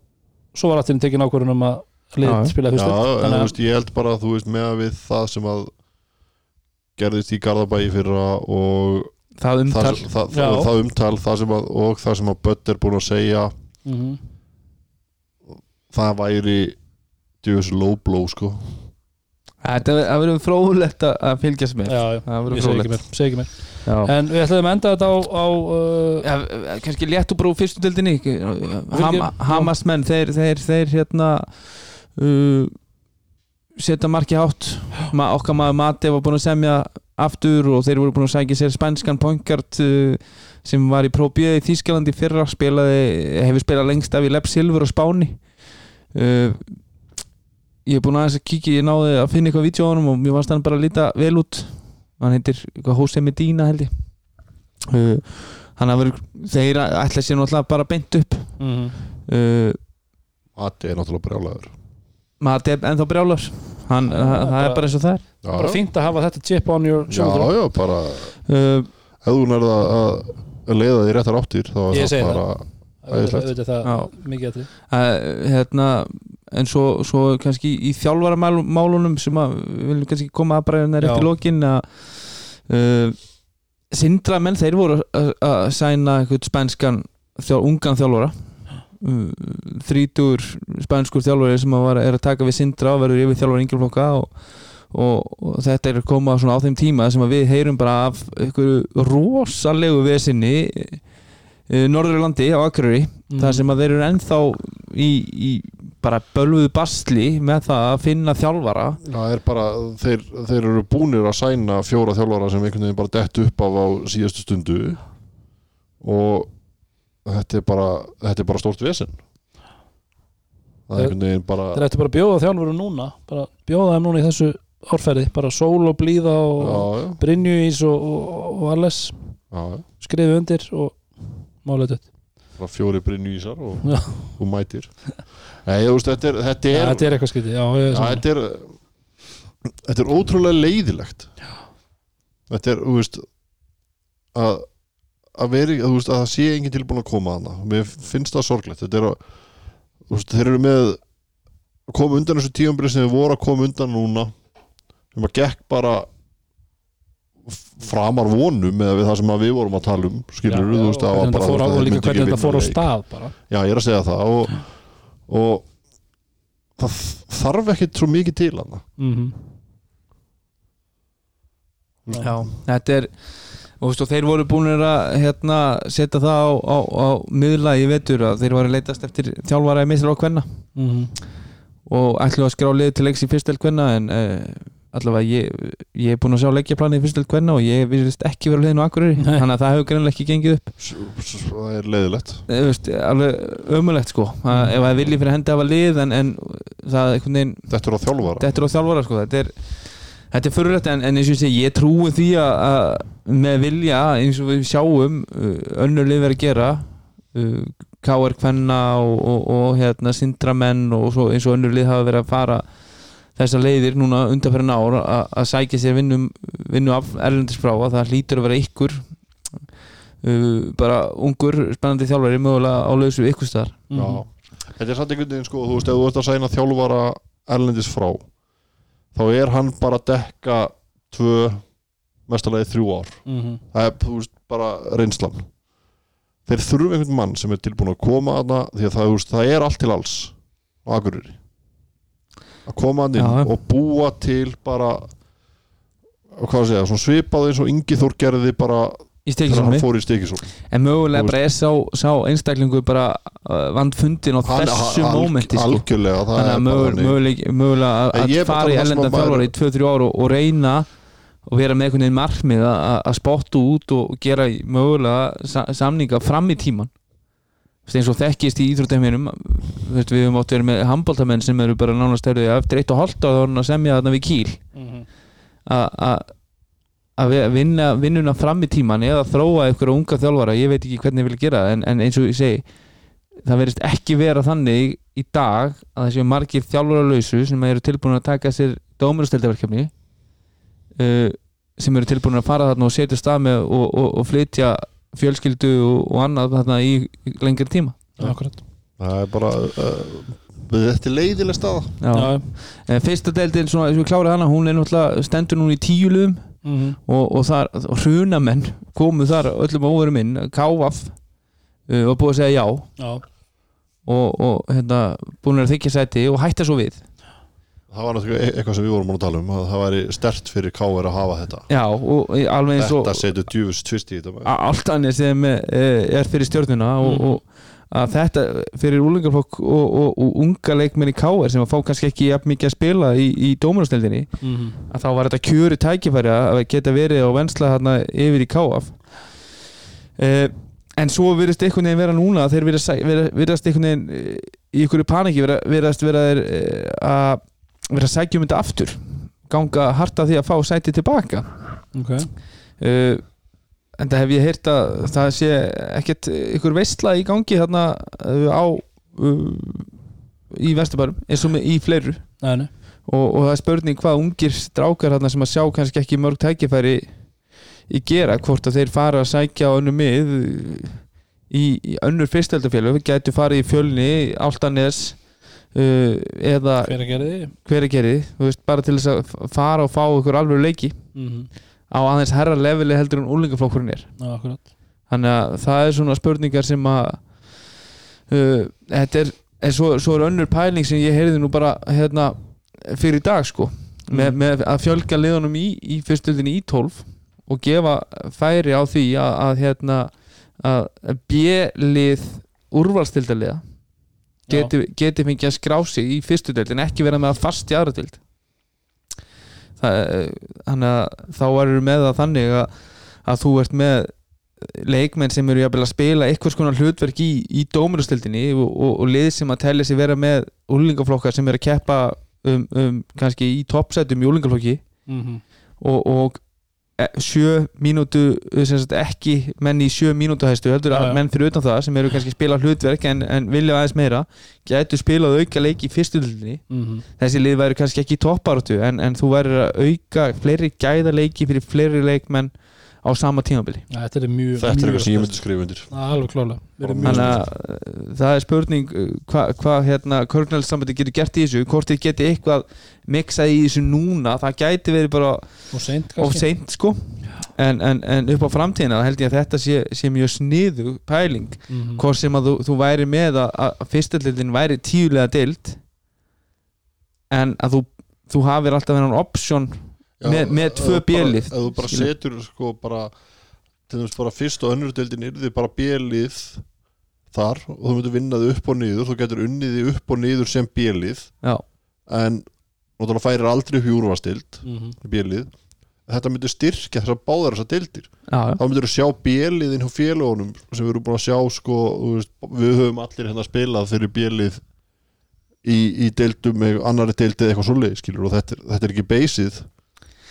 svo var aftur tekin ákvörðun um að Já. spila Já, fyrst en þú veist, ég held bara að þú veist með við það sem að gerðist í Garðabæi fyrra og Það umtal það, það, Já. það, það umtal það sem að, og það sem að Bött er búin að segja Mhm. það væri djöfus low blow sko það verður fróðlegt að- fylgjast með. Já, já, ég segi ekki mér, segi ekki mér. En við ætlum að enda þetta á, á uh, Já, kannski létt og brú fyrstu dildinni Ham, já. Hamas menn þeir, þeir, þeir hérna uh, setja marki hátt. Ma, okkar maður Mati var búin að semja aftur og þeir voru búin að sækja sér spænskan poinkart uh, sem var í B í Þýskalandi fyrra spilaði, hefur spilað lengst af í Lepp Silfur og Spáni. Uh, ég er búin aðeins að kíkja ég náði að finna eitthvað honum og mér varst hann bara að líta vel út. Hann heitir Jose Medina held ég. Uh, hann að vera þeir ætla sér náttúrulega bara beint upp. Mm uh, Mati er náttúrulega brjálæður Mati er ennþá brjálar hann, Já, það, bara- er bara eins og það er. Já, bara fínt að hafa þetta chip on your já, shoulder. já, bara uh, ef þú nærða að að leiða því réttar áttir þá er það bara auðvitað það mikið að því uh, hérna en svo, svo kannski í þjálfaramálunum sem að við viljum kannski koma að bara í lokin að uh, Sindra menn þeir voru að, sæna eitthvað spænskan þjál, ungan þjálfara. Uh, þrítur spænskur þjálfari sem að var, er að taka við Sindra og verður yfir þjálfara yngjaflokka og, og, og þetta er að koma á þeim tíma sem við heyrum bara af einhverju rosalegu vesinni Norðurlandi á Akureyri Mhm. þar sem að þeir eru ennþá í, í bara bölvuðu basli með það að finna þjálfara. Það er bara, þeir, þeir eru búnir að sæna fjóra þjálfara sem einhvern veginn bara dett upp af á síðastu stundu. Og þetta er bara, þetta er bara stórt vesen. Það er einhvern veginn bara þeir ættu bara að bjóða þjálfurum núna bara bjóða þeim núna í þessu árferði bara sól og blíða og já, já, Brynjuís og, og, og alles skrifu undir og málega dött. Bara fjóri brynju ísar og, og mætir. Nei, þú veist, þetta er þetta ja, er, þetta er eitthvað já, þetta er þetta er ótrúlega leiðilegt já. þetta er, þú veist að að veri, að, þú veist, að það sé enginn tilbúin að koma að það mér finnst það sorglegt. Þetta er að, þú veist, þeir eru með koma undan þessu tíumbrið sem við voru að koma undan núna. Sem að gekk bara framar vonum með við það sem að við vorum að tala um skilur þú veist, það var bara fór á, og líka hvernig þetta fór á stað bara. Já, ég er að segja það og, og það þarf ekkit svo mikið til hann mm Já, þetta er og, veist, og þeir voru búin að hérna, setja það á, á, á miðla í vetur að þeir voru að leitast eftir þjálfara í mistur á kvenna. -hmm. og ætlu að skrá lið til leiks í fyrstel kvenna en uh, allavega ég, ég er búin að sjá leikjaplanið í fyrstel kvenna og ég virðist ekki liðinu á Akureyri. Nei. þannig að það hefur greinlega ekki gengið upp. Það er leiðilegt. Veist, alveg ömulegt sko. Að, ef það vilji fyrir hendi að hafa lið en, en það einhvern veginn Þetta er á þjálfara. þetta er á þjálfara sko. Þetta er, þetta er fyrirrætt en, en eins og ég segi, ég trúi því að, að með vilja eins og við sjáum uh, önnur lið verið að gera uh, KR Kvenna og, og, og hérna Sindramenn og svo, eins og önnur lið hafa verið að fara þessar leiðir núna undanferðin ár að, að sækja sér vinnum, vinnu af erlendis frá að það hlýtur að vera ykkur uh, bara ungur spennandi þjálfari mögulega á lausu ykkur staðar. Já, þetta er satt einhvern veginn sko, þú veist, ef þú ert að sæna þjálfara erlendis frá þá er hann bara að dekka tvö, mestalagi þrjú ár. Mhm. það er, þú veist, bara reynslan. Þeir þurfum einhvern mann sem er tilbúin að koma að það, því að það, það er allt til alls á Akureyri að koma að inn Já. og búa til bara hvað að segja, svona svipað eins og Ingi Þór gerði bara í þegar hann fór í stekisól en mögulega bara er sá, sá einstaklingu bara uh, vand fundin á þessu mómenti sko. algjörlega, það þannig er að bara mögulega, þannig. mögulega, mögulega að, En ég að er bara fara í að tala um það sem ellenda að maður- þjálfara í 2-3 ára og, og reyna og vera með einhvern veginn markmið að, að- að spotta út og gera í- mögulega sa, samninga fram í tíman eins og þekkist í íþróttæminum við höfum átt verið með handbóltamenn sem eru bara nánast erfið eftir eitt og hálft á þannig að semja þarna við kýl að- að að vi- vinna vinnuna fram í tíman eða þróa ykkur unga þjálfara, ég veit ekki hvernig ég vil gera en, en eins og ég segi það verðist ekki vera þannig í dag að það séu margir þjálfara lausu sem eru tilbúin að taka sér dómarasteldaverkefni uh, sem eru tilbúin að fara þarna og setja stað með og, og, og flytja fjölskyldu og, og annað þarna í lengri tíma. Akkurat. Það er bara uh, þetta er leiðileg staða. Já. Já, En fyrsta deildin, svona, sem við klára hana hún er náttúrulega stendur núna í tíu liðum mhm. og, og þar hrunamenn komu þar öllum óverum inn. Kávaf uh, og búið að segja já. Já, og, og hérna, búin að þykja sæti og hætta svo við það var náttúrulega e- eitthvað sem við vorum að tala um að það væri stert fyrir K.R. að hafa þetta já, og alveg eins og þetta setur djúfus tvist í þetta allt annir sem eh, er fyrir stjórnuna og, Mhm. og að þetta fyrir úlingarflokk og, og, og unga leikmenn í KR sem að fá kannski ekki jafn mikið að spila í, í dómarastildinni mhm. að þá var þetta kjöri tækifæri að geta verið á vensla þarna yfir í KF uh, en svo virðist einhvern veginn vera núna þeir virðast, virðast, virðast einhvern veginn eh, í einhverju paniki vera- virðast vera þeir eh, að vera að sækja um þetta aftur. Ganga harta því að fá sæti tilbaka. Ok. Uh, en það hef ég heyrt að það sé ekkert ykkur veistla í gangi þarna uh, á uh, í Vesturbærum eins og í fleiru. Nei, nei. og, og það er spurning hvað ungir strákar þarna sem að sjá kannski ekki mörg tækifæri í gera hvort að þeir fara að sækja önnu mið í, í önnur fyrsteldafélög gætu farið í fjölni, Áltanes uh, eða Hver gera því? hver þú veist, bara til þess að fara og fá ykkur alveg leiki Mhm. á aðeins herra leveli heldur en úlingaflokkurinn er akkurat þannig að það er svona spurningar sem að uh, þetta er en svo, svo er önnur pæling sem ég heyrði nú bara hérna fyrir dag sko með, Mm. með að fjölga liðunum í, í fyrstöldinni í 12 og gefa færi á því að, að hérna að B-lið úrvalstildaliða geti, geti fengið að skrá sig í fyrstu deild en ekki vera með að fast í aðra deild Það- þannig að þá erum með það þannig að, að þú ert með leikmenn sem eru jafnvel að spila einhvers konar hlutverk í, í dómurustildinni og, og, og lið sem að telja sig vera með úlingaflokkar sem eru að keppa um, um kannski í toppsætum í úlingaflokki Mhm. og, og e- sjö mínútu sem sagt, ekki menn í sjö mínútu hæstu heldur að menn fyrir utan það sem eru kannski spila hlutverk en, en vilja aðeins meira gætu spilað auka leiki í fyrstu dildinni Mhm. þessi lið væri kannski ekki í topparáttu en, en þú væri að auka fleiri gæða leiki fyrir fleiri leikmenn á sama tímabili. Þetta er mjög þetta er eitthvað sem ég myndi skrifa undir. Alveg klálega þannig að uh, það er spurning hvað hva, hérna Körnelsambandi getur gert í þessu hvort þið geti eitthvað miksað í þessu núna það gæti verið bara spes. Og seint of seint sko. En, en, en upp á framtíðina held ég að þetta sé, sé mjög sniðu pæling. Mhm. hvort sem að þú, þú væri með að, að fyrstallildin væri tíulega dild en að þú, þú hafir alltaf þennan option Með- með tvö B-lið, ef þú bara setur sko bara til dæmis bara fyrst og önnur deildin yrði bara B-lið þar og þú myndir vinna þið upp og niður þú getur unnið þið upp og niður sem B-lið. Já, en náttúrulega færir aldrei upp í úrvastild Mhm. B-lið. Þetta myndir styrkja þessar báðar þessar deildir. Já, já. þá myndir þú sjá B-liðin hjá félagunum sem við erum búin að sjá sko, veist, við höfum allir hérna spilað fyrir B-lið í, í deildum með annari deildið eitthvað skilur og þetta, er- þetta er ekki beysið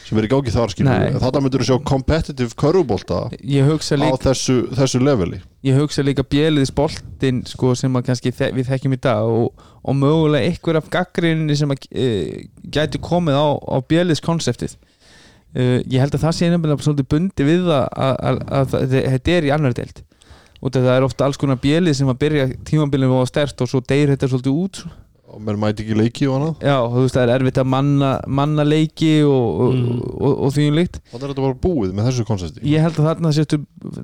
sem er í gangi þar skilur þetta myndir þú sjá competitive hugsa á þessu, þessu leveli. Ég hugsa líka bjeliðis boltinn sko, sem að kannski við þekkjum í dag og, og mögulega einhver af gaggrinni sem að e, gæti komið á, á bjeliðs konseptið e, ég held að það sé nefnilega svolítið bundi við að, að, að, að þetta er í annar deild. Og það er ofta alls konar bjelið sem að byrja tímabilinu á stert og svo deyr þetta svolítið út og menn mæti ekki leiki og annað. Já, þú veist það er erfitt að manna, manna leiki og, og, Mm. og, og, og því um líkt. Þannig er þetta bara búið með þessu konsepti ég held að þarna sérstu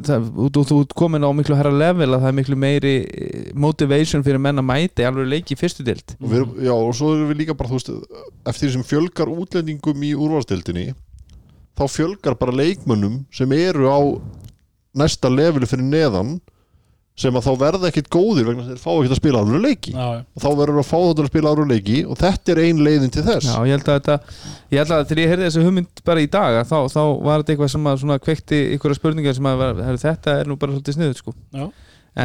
það, þú, þú ert komin á miklu herra level að það er miklu meiri eh, motivation fyrir menn að mæta í alveg leiki í fyrstu dild og, við, erum- já, og svo erum við líka bara þú veist, eftir því sem fjölgar útlendingum í úrvalstildinni þá fjölgar bara leikmönnum sem eru á næsta leveli fyrir neðan sem að þá verða ekkit góðir vegna þess að þeir fá ekkit að spila alveg leiki já, já. og þá verður að fá þetta að spila alveg leiki og þetta er ein leiðin til þess Já, ég held að þetta ég held að þegar ég heyrði þessu hugmynd bara í dag að þá, þá var þetta eitthvað sem að svona kveikti ykkur spurningar sem að var, þetta er nú bara svolítið sniðut sko Já.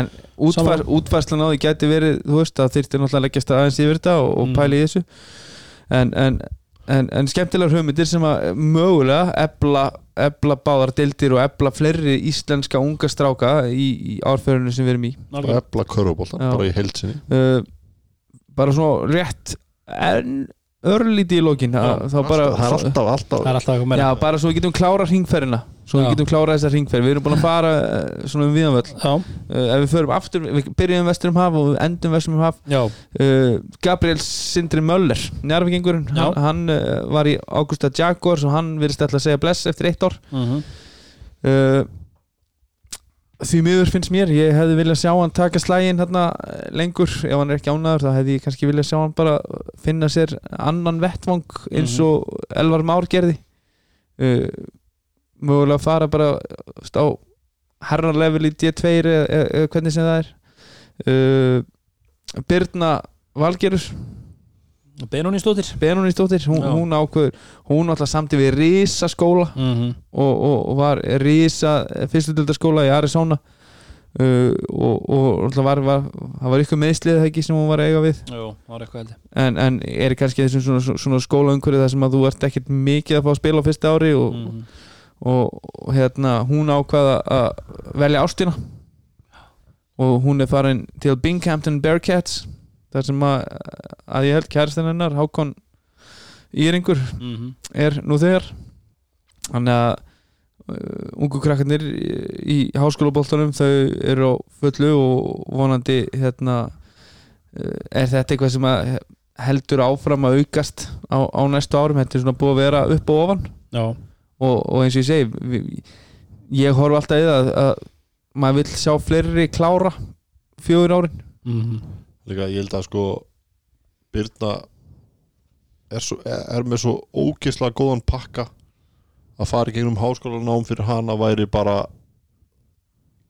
en útfærs, útfærslan á því gæti verið þú veist að þyrfti náttúrulega að leggjast aðeins yfir þetta og, og Mm. pæli í þessu en, en, en, en skemmtilegar hugmyndir sem að mögulega ebla, ebla báðar dildir og ebla fleiri íslenska unga stráka í, í árferðinu sem við erum í. Körfubólta, Já. bara í heilsinni uh, bara svona rétt en örlítið í lokin að, þá bara það er alltaf, alltaf. Er alltaf Já, bara svo við getum klára ringferðina Svo Já. við getum klára þessa ringferð Við erum búin að fara uh, svona um viðanvöll já, uh, Ef við förum aftur, við byrjum vestur um haf og við endum vestur um haf. Uh, Gabriel Sindri Möller Njarvíkingurinn, Já. hann, hann uh, var í Augusta Jaguars og hann virðist ætla að segja bless eftir eitt ár. Mhm, uh, Því miður finnst mér Ég hefði viljað sjá hann taka slægin hérna uh, lengur. Ef hann er ekki ánæður þá hefði ég kannski viljað sjá hann bara finna sér annan vettvang eins Mhm. og Elvar Már gerði. Uh, mögulega fara bara veist, á herrarlevel í D2 eða, eða, eða hvernig sem það er. Uh, Birna Valgerur Benóni stóttir Benóni stóttir, hún, hún ákveður hún alltaf samti við Risa skóla mhm, og, og, og var Risa fyrstudöldaskóla í Arizona. Uh, og, og alltaf var, var það var ykkur meðslið það ekki sem hún var eiga við. Jú, var eitthvað heldur en, en er kannski þessum svona, svona, svona skólaumhverju þar sem að þú ert ekkert mikið að fá að spila á fyrsta ári og, og, og hérna hún ákvaða að velja ástina. Og hún er farin til Binghamton Bearcats þar sem að, að ég held kærastinn hennar Hákon Íringur mhm, er nú þegar. Þannig að uh, ungu krakkarnir í, háskólaboltanum þau eru á fullu og vonandi hérna uh, er þetta eitthvað sem að heldur áfram að aukast á, á næstu árum, þetta er svona búið að vera upp og ofan. Og, og eins og ég segi við, ég horf alltaf í það að, að maður vill sjá fleiri klára fjögur árin. Mhm, líka ég held að sko Birna er, svo, er með svo ógislega góðan pakka að fara í gegnum háskólanám fyrir hana væri bara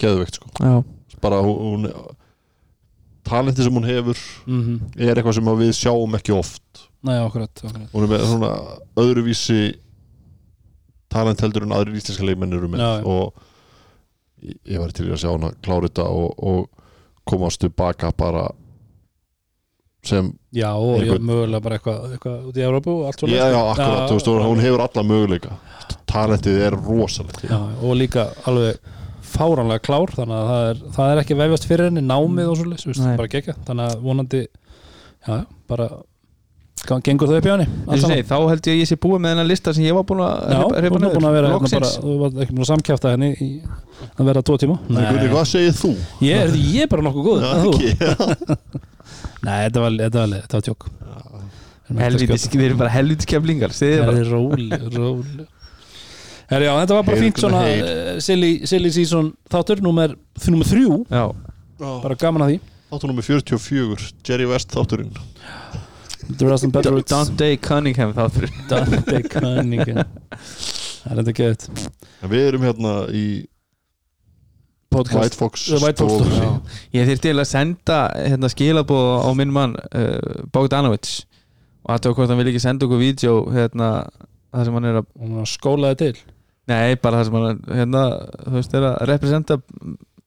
geðveikt sko. Já, bara hún, hún talenti sem hún hefur mhm. er eitthvað sem að við sjáum ekki oft. Nei, akkurat, akkurat. Hún er með svona öðruvísi talent heldur en aðrir íslenska leikmenn eru með. Já, og ég, ég var til að sjá hana klára þetta og, og komast tilbaka bara Já, og ég, mögulega bara eitthvað, eitthvað út í Európu og allt já, já, akkurat, þú veist, hún hefur alla möguleika. Talentið er rosalegt. Já, og líka alveg fáránlega klár þannig að það er, það er ekki vefjast fyrir henni námið og svo leys, Nei. bara gegja þannig að vonandi, já, bara gengur þau upp allt segi, þá held ég að ég sé búið með þennan lista sem ég var búin að þú að vera hérna þú var ekki búin að samkjafta henni í að vera tvo tíma. Nei, hvað segir þú? ég, er, ég er bara nokkuð góð ekki. Nei, þetta var, þetta var, þetta var tjók helvitis, við erum bara helvitis keflingar segið Það bara. er róli, róli. Herri, já, þetta var bara fínt svona uh, silly, silly season þáttur nummer, nummer þrjú, já, bara gaman að því. Þáttu nummer 44, Jerry West þátturinn Dante Cunningham þáttur Dante Cunningham. Það er þetta gett Við erum hérna í podcast. White Fox White Fox stofu. stofu, já. ég þyrfti til að senda hérna, skilabóð á minn mann uh, Bogdanovic og aðtöku hvort hann vil ekki senda okkur vídeo hérna, það sem hann er að og hann skólaði til. Nei, bara það sem hann hérna, þú veist, er að representa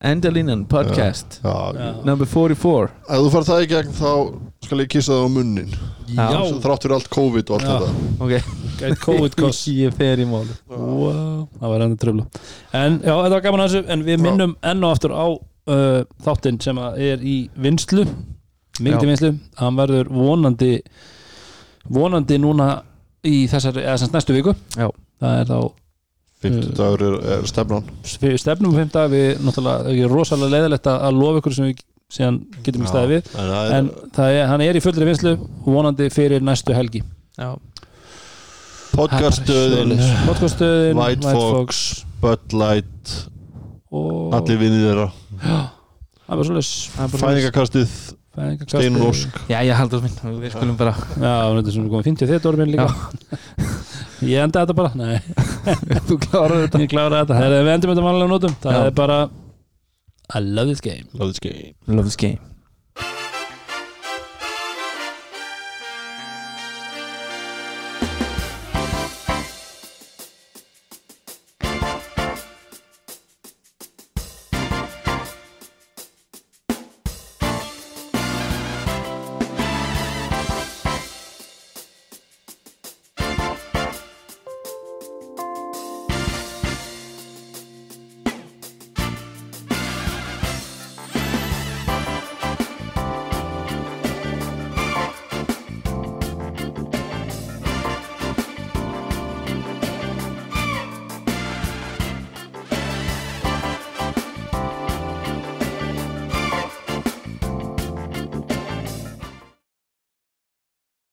Endalínan podcast. Já, Já. number 44 Ef þú fær það í gegn þá skal ég kissa það á munnin. Já. Þrátt fyrir allt COVID og allt Já. þetta. Ok, gæt COVID-koss ég fer í máli wow, það var enn tröflu en já, þetta var gaman að þessu en við minnum enn og aftur á uh, þáttinn sem að er í vinslu mikið vinslu, hann verður vonandi vonandi núna í þessari, eða semst næstu viku. Já. það er þá Fymtu dagur er, er stefnan. Við stefnum um fimmta við náttúrulega, ekki rosalega leiðilegt að lofa ykkur sem við síðan getum ekki staðið við. En það er en það er, hann er í fullri vinslu vonandi fyrir næstu helgi. Já, podcaststöðin podcaststöðin, White Fox, Bud Light og Allir vinnir þeirra. Það var svolítið Fæðingakastið Steinun Ósk. Já, ég haldur minn, við skulum bara Já, þetta er svona komið 50 þetta orðin líka. Ég enda þetta bara, nei. Þú klárar þetta. Ég klára þetta, Þegar við endum þetta vanlega nótum. Það Já. er bara I love this game. Love this game. Love this game